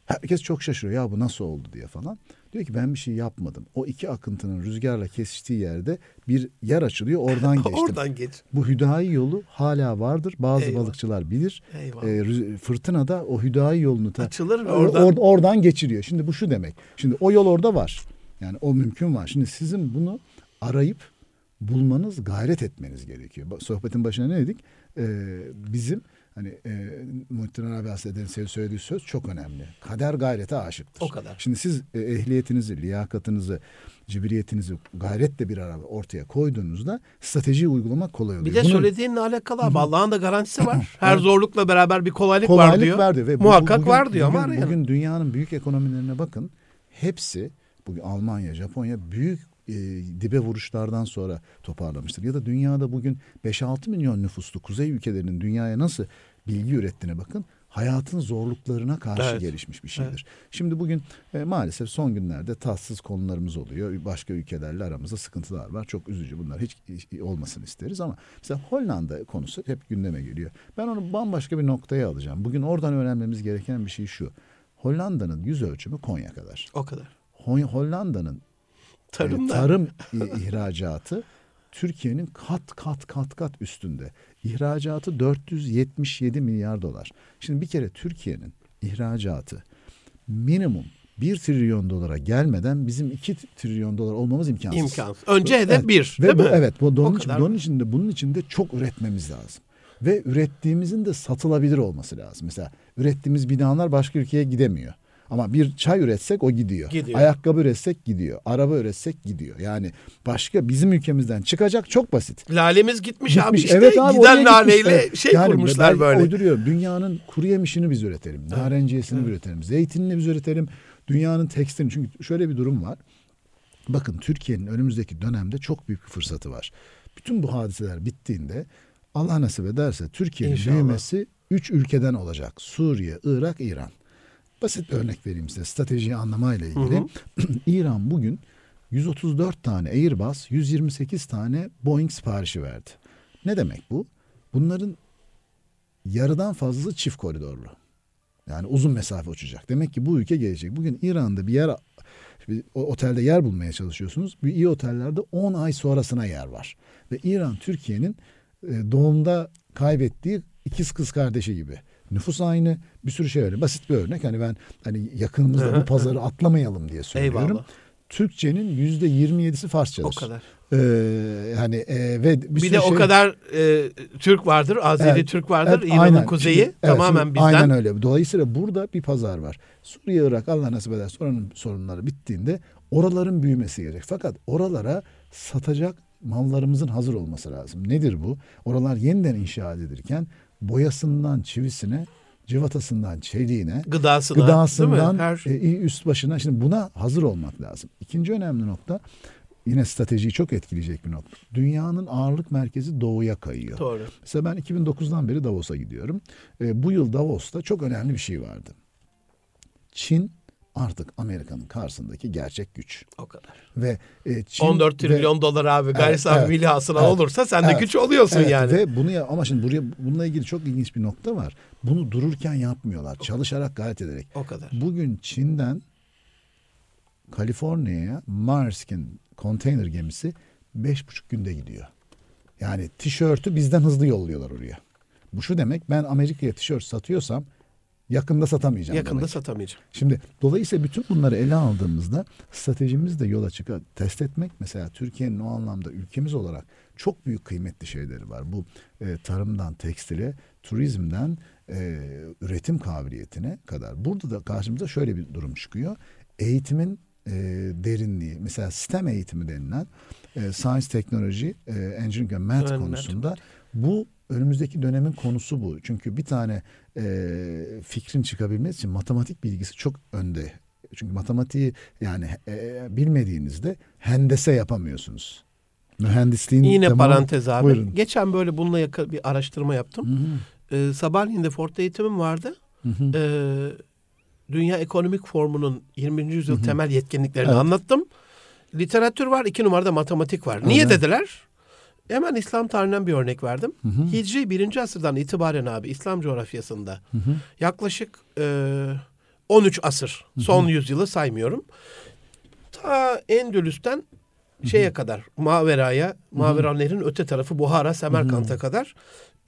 Herkes çok şaşırıyor ya bu nasıl oldu diye falan. Diyor ki ben bir şey yapmadım. O iki akıntının rüzgarla kesiştiği yerde bir yer açılıyor oradan geçtim. Oradan geç. Bu hüdayi yolu hala vardır. Bazı Eyvah. balıkçılar bilir. Eyvah. Ee, rüz- fırtınada o hüdayi yolunu ta- Açılır ve or- oradan- or- oradan geçiriyor. Şimdi bu şu demek. Şimdi o yol orada var. Yani o mümkün var. Şimdi sizin bunu arayıp bulmanız, gayret etmeniz gerekiyor. Sohbetin başına ne dedik? Ee, bizim hani e, Muhittin Arabi Hazretleri'nin söylediği söz çok önemli. Kader gayrete aşıktır. O kadar. Şimdi siz e, ehliyetinizi, liyakatınızı, cibriyetinizi gayretle bir araba ortaya koyduğunuzda stratejiyi uygulamak kolay oluyor. Bir de Bunun söylediğinle alakalı abi. Allah'ın da garantisi var. Her zorlukla beraber bir kolaylık, kolaylık var diyor. var diyor. Ve bu- Muhakkak bugün- var diyor bugün, ama yani. Bugün dünyanın büyük ekonomilerine bakın. Hepsi bugün Almanya, Japonya büyük e, dibe vuruşlardan sonra toparlamıştır. Ya da dünyada bugün 5-6 milyon nüfuslu kuzey ülkelerinin dünyaya nasıl bilgi ürettiğine bakın. Hayatın zorluklarına karşı Evet. gelişmiş bir şeydir. Şimdi bugün e, maalesef son günlerde tatsız konularımız oluyor. Başka ülkelerle aramızda sıkıntılar var. Çok üzücü bunlar. Hiç, hiç olmasını isteriz ama mesela Hollanda konusu hep gündeme geliyor. Ben onu bambaşka bir noktaya alacağım. Bugün oradan öğrenmemiz gereken bir şey şu. Hollanda'nın yüz ölçümü Konya kadar. O kadar. Ho- Hollanda'nın tarım i- ihracatı Türkiye'nin kat kat kat kat üstünde. İhracatı 477 milyar dolar. Şimdi bir kere Türkiye'nin ihracatı minimum 1 trilyon dolara gelmeden bizim 2 trilyon dolar olmamız imkansız. İmkansız. Önce hedef Evet. bir. Ve değil bu, mi? evet bu onun, için, bunun için de bunun için de çok üretmemiz lazım. Ve ürettiğimizin de satılabilir olması lazım. Mesela ürettiğimiz binalar başka ülkeye gidemiyor. Ama bir çay üretsek o gidiyor. Gidiyor. Ayakkabı üretsek gidiyor. Araba üretsek gidiyor. Yani başka bizim ülkemizden çıkacak çok basit. Lalemiz gitmiş, abi Gitmiş. işte. evet abi, Giden laleyle Evet. şey Yani kurmuşlar böyle. Uyduruyorum. Dünyanın kuru yemişini biz üretelim. Narenciyesini üretelim. Zeytinini biz üretelim. Dünyanın tekstilini. Çünkü şöyle bir durum var. Bakın Türkiye'nin önümüzdeki dönemde çok büyük bir fırsatı var. Bütün bu hadiseler bittiğinde Allah nasip ederse Türkiye'nin büyümesi üç ülkeden olacak. Suriye, Irak, İran. Basit bir örnek vereyim size stratejiyi anlamayla ilgili. İran bugün 134 tane Airbus, 128 tane Boeing siparişi verdi. Ne demek bu? Bunların yarıdan fazlası çift koridorlu. Yani uzun mesafe uçacak. Demek ki bu ülke gelecek. Bugün İran'da bir yer bir otelde yer bulmaya çalışıyorsunuz. Bir iyi otellerde 10 ay sonrasına yer var. Ve İran Türkiye'nin e, doğumda kaybettiği ikiz kız kardeşi gibi. Nüfus aynı bir sürü şey öyle. Basit bir örnek. Hani ben hani yakınımızda bu pazarı atlamayalım diye söylüyorum. Eyvallah. Türkçenin yüzde 27'si Farsçadır. O kadar. Ee, hani e, ve bir, Bir, de o şey- kadar e, Türk vardır, Azeri Evet, Türk vardır. evet, İran'ın kuzeyi Şimdi, evet, tamamen şimdi bizden. Aynen öyle. Dolayısıyla burada bir pazar var. Suriye, Irak Allah nasip eder oranın sorunları bittiğinde oraların büyümesi gerekecek. Fakat oralara satacak mallarımızın hazır olması lazım. Nedir bu? Oralar yeniden inşa edilirken boyasından çivisine, cıvatasından çeliğine, Gıdasına, değil gıdasından mi? Her e, üst başına. Şimdi buna hazır olmak lazım. İkinci önemli nokta yine stratejiyi çok etkileyecek bir nokta. Dünyanın ağırlık merkezi doğuya kayıyor. doğru. Mesela ben 2009'dan beri Davos'a gidiyorum. E, bu yıl Davos'ta çok önemli bir şey vardı. Çin artık Amerika'nın karşısındaki gerçek güç. O kadar. Ve e, Çin 14 ve- trilyon dolar abi gayri Evet, safi evet. milli hasıla Evet. olursa sen de Evet. güç oluyorsun Evet, yani. Ve bunu ya ama şimdi buraya bununla ilgili çok ilginç bir nokta var. Bunu dururken yapmıyorlar. Çalışarak gayret ederek. O kadar. Bugün Çin'den Kaliforniya'ya Maersk'in konteyner gemisi beş buçuk günde gidiyor. Yani tişörtü bizden hızlı yolluyorlar oraya. Bu şu demek ben Amerika'ya tişört satıyorsam yakında satamayacağım Yakında demek. satamayacağım. Şimdi dolayısıyla bütün bunları ele aldığımızda stratejimiz de yola çıkar. Test etmek mesela Türkiye'nin o anlamda ülkemiz olarak çok büyük kıymetli şeyleri var. Bu e, tarımdan tekstile, turizmden e, üretim kabiliyetine kadar. Burada da karşımıza şöyle bir durum çıkıyor. Eğitimin e, derinliği mesela STEM eğitimi denilen e, Science, Technology, e, Engineering Math konusunda bu önümüzdeki dönemin konusu bu. Çünkü bir tane e, fikrin çıkabilmesi için matematik bilgisi çok önde. Çünkü matematiği yani e, bilmediğinizde hendese yapamıyorsunuz. Mühendisliğin Yine tamamı- parantez abi. Buyurun. Geçen böyle bununla yakın bir araştırma yaptım. Hı hı, Ee, sabahleyin de Ford'da eğitimim vardı. hı hı. Ee, Dünya Ekonomik Formu'nun 20. yüzyıl temel yetkinliklerini Evet. anlattım. Literatür var, iki numarada matematik var. Niye Evet. dediler? Hemen İslam tarihinden bir örnek verdim. Hı hı. Hicri 1. asırdan itibaren abi İslam coğrafyasında Hı hı. yaklaşık e, 13 asır, son yüzyılı saymıyorum. Ta Endülüs'ten şeye kadar, Mavera'ya, Mavera Nehri'nin öte tarafı Buhara, Semerkant'a kadar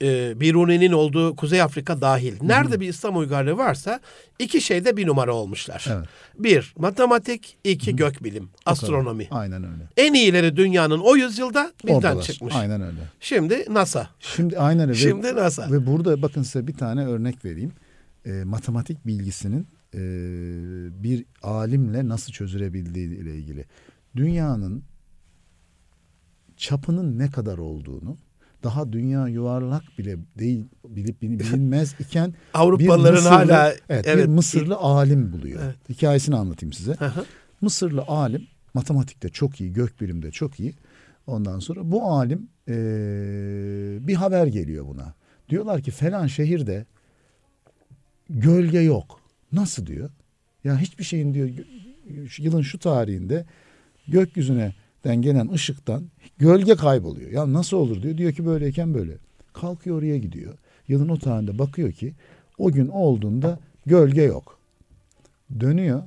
e, Biruni'nin olduğu Kuzey Afrika dahil. Nerede bir İslam uygarlığı varsa iki şeyde bir numara olmuşlar. Evet. Bir, matematik, iki gökbilim, O kadar. astronomi. Aynen öyle. En iyileri dünyanın o yüzyılda bizden Oradalar. çıkmış. Aynen öyle. Şimdi NASA. Şimdi aynen öyle. Şimdi NASA. Ve burada bakın size bir tane örnek vereyim. E, matematik bilgisinin e, bir alimle nasıl çözülebildiği ile ilgili. Dünyanın çapının ne kadar olduğunu daha dünya yuvarlak bile değil bilip bilinmez iken Avrupalıların Mısırlı- hala evet, evet, bir Mısırlı alim buluyor. Evet. Hikayesini anlatayım size. Hı. Mısırlı alim matematikte çok iyi, gökbilimde çok iyi. Ondan sonra bu alim eee, bir haber geliyor buna. Diyorlar ki falan şehirde gölge yok. Nasıl diyor? Ya hiçbir şeyin diyor yılın şu tarihinde gökyüzüne den gelen ışıktan gölge kayboluyor. Ya nasıl olur diyor. Diyor ki böyleyken böyle. Kalkıyor oraya gidiyor. Yılın o tarihinde bakıyor ki o gün olduğunda gölge yok. Dönüyor.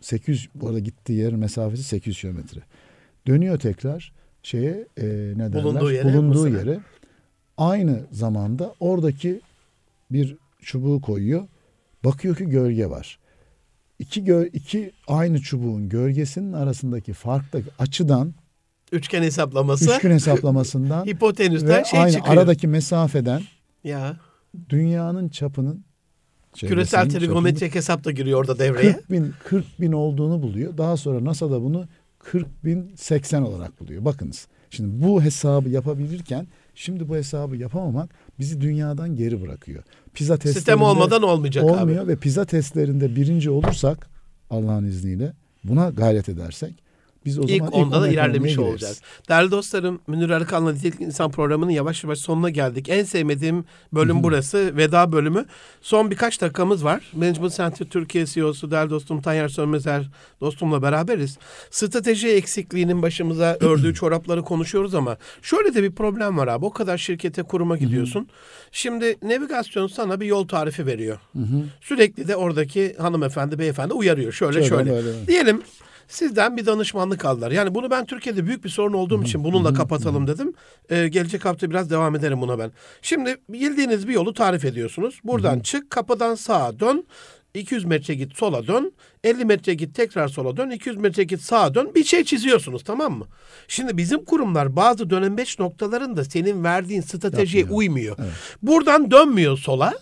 800 bu arada gittiği yer mesafesi 800 kilometre. Dönüyor tekrar şeye e, ne derler? Bulunduğu yere, Bulunduğu yere. Aynı zamanda oradaki bir çubuğu koyuyor. Bakıyor ki gölge var. İki, gö iki aynı çubuğun gölgesinin arasındaki farktaki açıdan Üçgen hesaplaması. üçgen hesaplamasından Hipotenüsten ve şey aynı çıkıyor. aradaki mesafeden Ya dünyanın çapının küresel trigonometrik hesap da giriyor orada devreye. 40 bin, 40 bin olduğunu buluyor. Daha sonra NASA da bunu 40 bin 80 olarak buluyor. Bakınız şimdi bu hesabı yapabilirken şimdi bu hesabı yapamamak bizi dünyadan geri bırakıyor. Pizza testlerinde Sistem olmadan olmayacak olmuyor abi. ve pizza testlerinde birinci olursak Allah'ın izniyle buna gayret edersek biz o zaman İlk onda da ilerlemiş gireriz. olacağız. Değerli dostlarım, Münir Arıkan'la Nitelik İnsan programının yavaş yavaş sonuna geldik. En sevmediğim bölüm burası, veda bölümü. Son birkaç dakikamız var. Management Center Türkiye CEO'su değerli dostum Tayyar Sönmezer dostumla beraberiz. Strateji eksikliğinin başımıza ördüğü çorapları konuşuyoruz ama şöyle de bir problem var abi. O kadar şirkete kuruma gidiyorsun. Şimdi navigasyon sana bir yol tarifi veriyor. Sürekli de oradaki hanımefendi, beyefendi uyarıyor. Şöyle Şöyle, şöyle. böyle. Diyelim sizden bir danışmanlık aldılar. Yani bunu ben Türkiye'de büyük bir sorun olduğum için bununla kapatalım dedim. Ee, gelecek hafta biraz devam ederim buna ben. Şimdi bildiğiniz bir yolu tarif ediyorsunuz. Buradan çık, kapıdan sağa dön. 200 metre git sola dön. 50 metre git tekrar sola dön. 200 metre git sağa dön. Bir şey çiziyorsunuz tamam mı? Şimdi bizim kurumlar bazı dönem 5 noktalarında senin verdiğin stratejiye Yapmıyor. uymuyor. Buradan dönmüyor sola.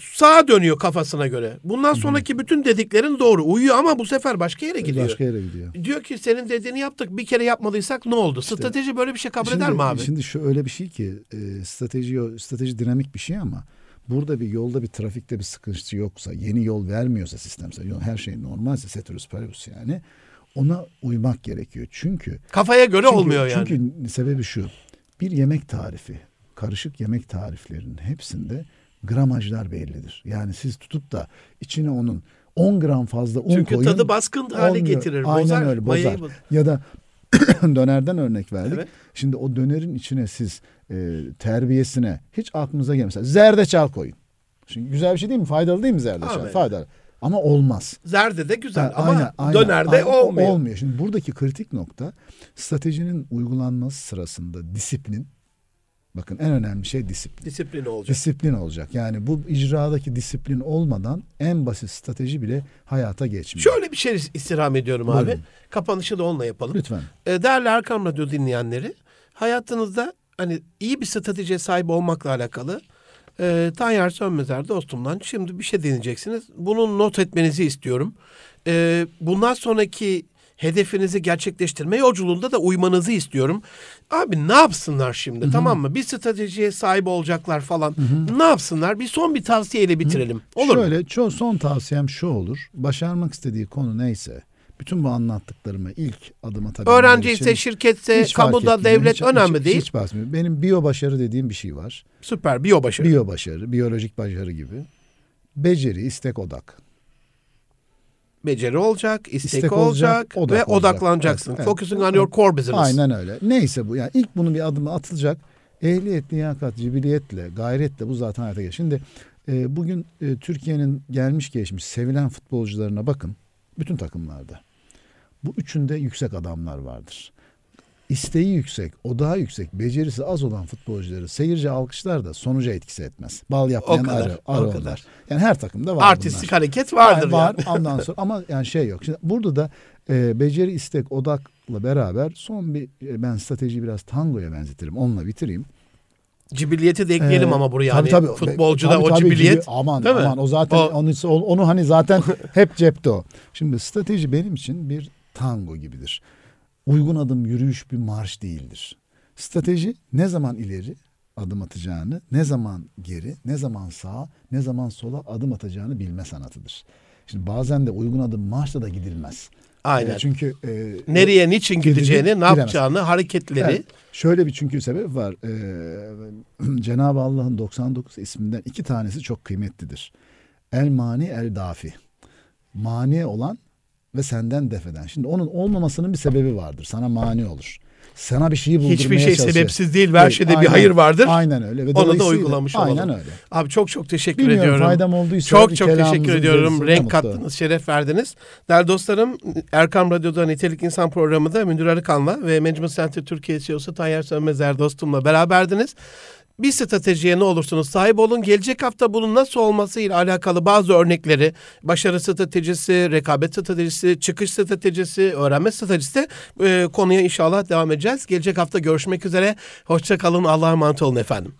Sağa dönüyor kafasına göre. Bundan sonraki bütün dediklerin doğru. Uyuyor ama bu sefer başka yere gidiyor. Başka yere gidiyor. Diyor ki senin dediğini yaptık. Bir kere yapmadıysak ne oldu? Strateji böyle bir şey kabul eder mi abi? Şimdi şu öyle bir şey ki e, strateji strateji dinamik bir şey ama burada bir yolda bir trafikte bir sıkıntı yoksa, yeni yol vermiyorsa sistemsel yol her şey normalse ceteris paribus yani ona uymak gerekiyor. Çünkü Kafaya göre çünkü, olmuyor yani. Çünkü sebebi şu. Bir yemek tarifi, karışık yemek tariflerinin hepsinde gramajlar bellidir. Yani siz tutup da içine onun 10 gram fazla un Çünkü koyun. tadı baskın hale getirir. Aynen bozar, öyle bozar. bozar. Ya da dönerden örnek verdik. Evet. Şimdi o dönerin içine siz e, terbiyesine hiç aklınıza gelmez. Zerdeçal koyun. Şimdi güzel bir şey değil mi? Faydalı değil mi zerdeçal? Abi. Faydalı. Ama olmaz. Zerde de güzel Ha, ama aynen, aynen, dönerde aynen. Olmuyor. olmuyor. Şimdi buradaki kritik nokta stratejinin uygulanması sırasında disiplin. Bakın en önemli şey disiplin. Disiplin olacak. Disiplin olacak. Yani bu icradaki disiplin olmadan en basit strateji bile hayata geçmiyor. Şöyle bir şey istirham ediyorum abi. Buyurun. Kapanışı da onunla yapalım. Lütfen. E, değerli Erkam Radyo dinleyenleri, hayatınızda hani iyi bir stratejiye sahip olmakla alakalı e, Tayyar Sönmezer dostumdan şimdi bir şey deneyeceksiniz. Bunu not etmenizi istiyorum. E, bundan sonraki hedefinizi gerçekleştirme yolculuğunda da uymanızı istiyorum. Abi ne yapsınlar şimdi tamam mı? Bir stratejiye sahip olacaklar falan. Ne yapsınlar? Bir son bir tavsiyeyle bitirelim. Olur mu? Şöyle son tavsiyem şu olur. Başarmak istediği konu neyse bütün bu anlattıklarımı ilk adım atabilmeleri Öğrenci ise şirketse, kamuda, etmiyor. devlet Hiç- önemli hiç, değil. Hiç bahsetmiyorum. Benim biyo başarı dediğim bir şey var. Süper, biyo başarı. Biyo başarı, biyolojik başarı gibi. Beceri, istek, odak. Beceri olacak, istek, İstek olacak, olacak, ve odaklanacaksın. Evet, evet. Focusing on your core business. Aynen öyle. Neyse bu. Yani ilk bunu bir adımı atılacak. Ehliyet, liyakat, cibiliyetle, gayretle bu zaten hayata geçer. Şimdi e, bugün e, Türkiye'nin gelmiş geçmiş sevilen futbolcularına bakın. Bütün takımlarda. Bu üçünde yüksek adamlar vardır. İsteği yüksek, odağı yüksek, becerisi az olan futbolcuları seyirci alkışlar da sonuca etkisi etmez. Bal yapmayan O kadar, arı, o arı kadar. onlar. Yani her takımda var bunlar. Artistik hareket vardır Yani var yani. ondan sonra ama yani şey yok. Şimdi burada da e, beceri, istek, odakla beraber son bir e, ben stratejiyi biraz tangoya benzetirim. Onunla bitireyim. Cibiliyeti de ekleyelim Ee, ama buraya tabii, yani. tabii. Futbolcuda Tabii, o tabii, cibiliyet. cibi- aman değil mi? aman o zaten O- onu, onu hani zaten hep cepte o. Şimdi strateji benim için bir tango gibidir. Uygun adım yürüyüş bir marş değildir. Strateji ne zaman ileri adım atacağını, ne zaman geri, ne zaman sağa, ne zaman sola adım atacağını bilme sanatıdır. Şimdi bazen de uygun adım marşla da gidilmez. Aynen. E, çünkü e, Nereye, niçin gideceğini, ne yapacağını, hareketleri. Evet. Şöyle bir çünkü sebep var. Ee, Cenab-ı Allah'ın 99 isminden iki tanesi çok kıymetlidir. El mani el dafi. Mani olan ve senden defeden. Şimdi onun olmamasının bir sebebi vardır. Sana mani olur. Sana bir şeyi buldurmaya Hiçbir şey çalışıyor. sebepsiz değil her Evet, şeyde bir aynen. hayır vardır. Aynen öyle. Ve Onu da uygulamış olalım. Aynen öyle. Abi çok çok teşekkür Bilmiyorum ediyorum. faydam olduysa. Çok bir çok teşekkür ediyorum. Renk mutlu. kattınız, şeref verdiniz. Değerli dostlarım, Erkam Radyo'da Nitelik İnsan programında Münir Arıkan'la ve Management Center Türkiye CEO'su Tayyar Sönmezer dostumla beraberdiniz. Bir stratejiye ne olursunuz sahip olun. Gelecek hafta bunun nasıl olması ile alakalı bazı örnekleri, başarı stratejisi, rekabet stratejisi, çıkış stratejisi, öğrenme stratejisi e, konuya inşallah devam edeceğiz. Gelecek hafta görüşmek üzere. Hoşça kalın. Allah'a emanet olun efendim.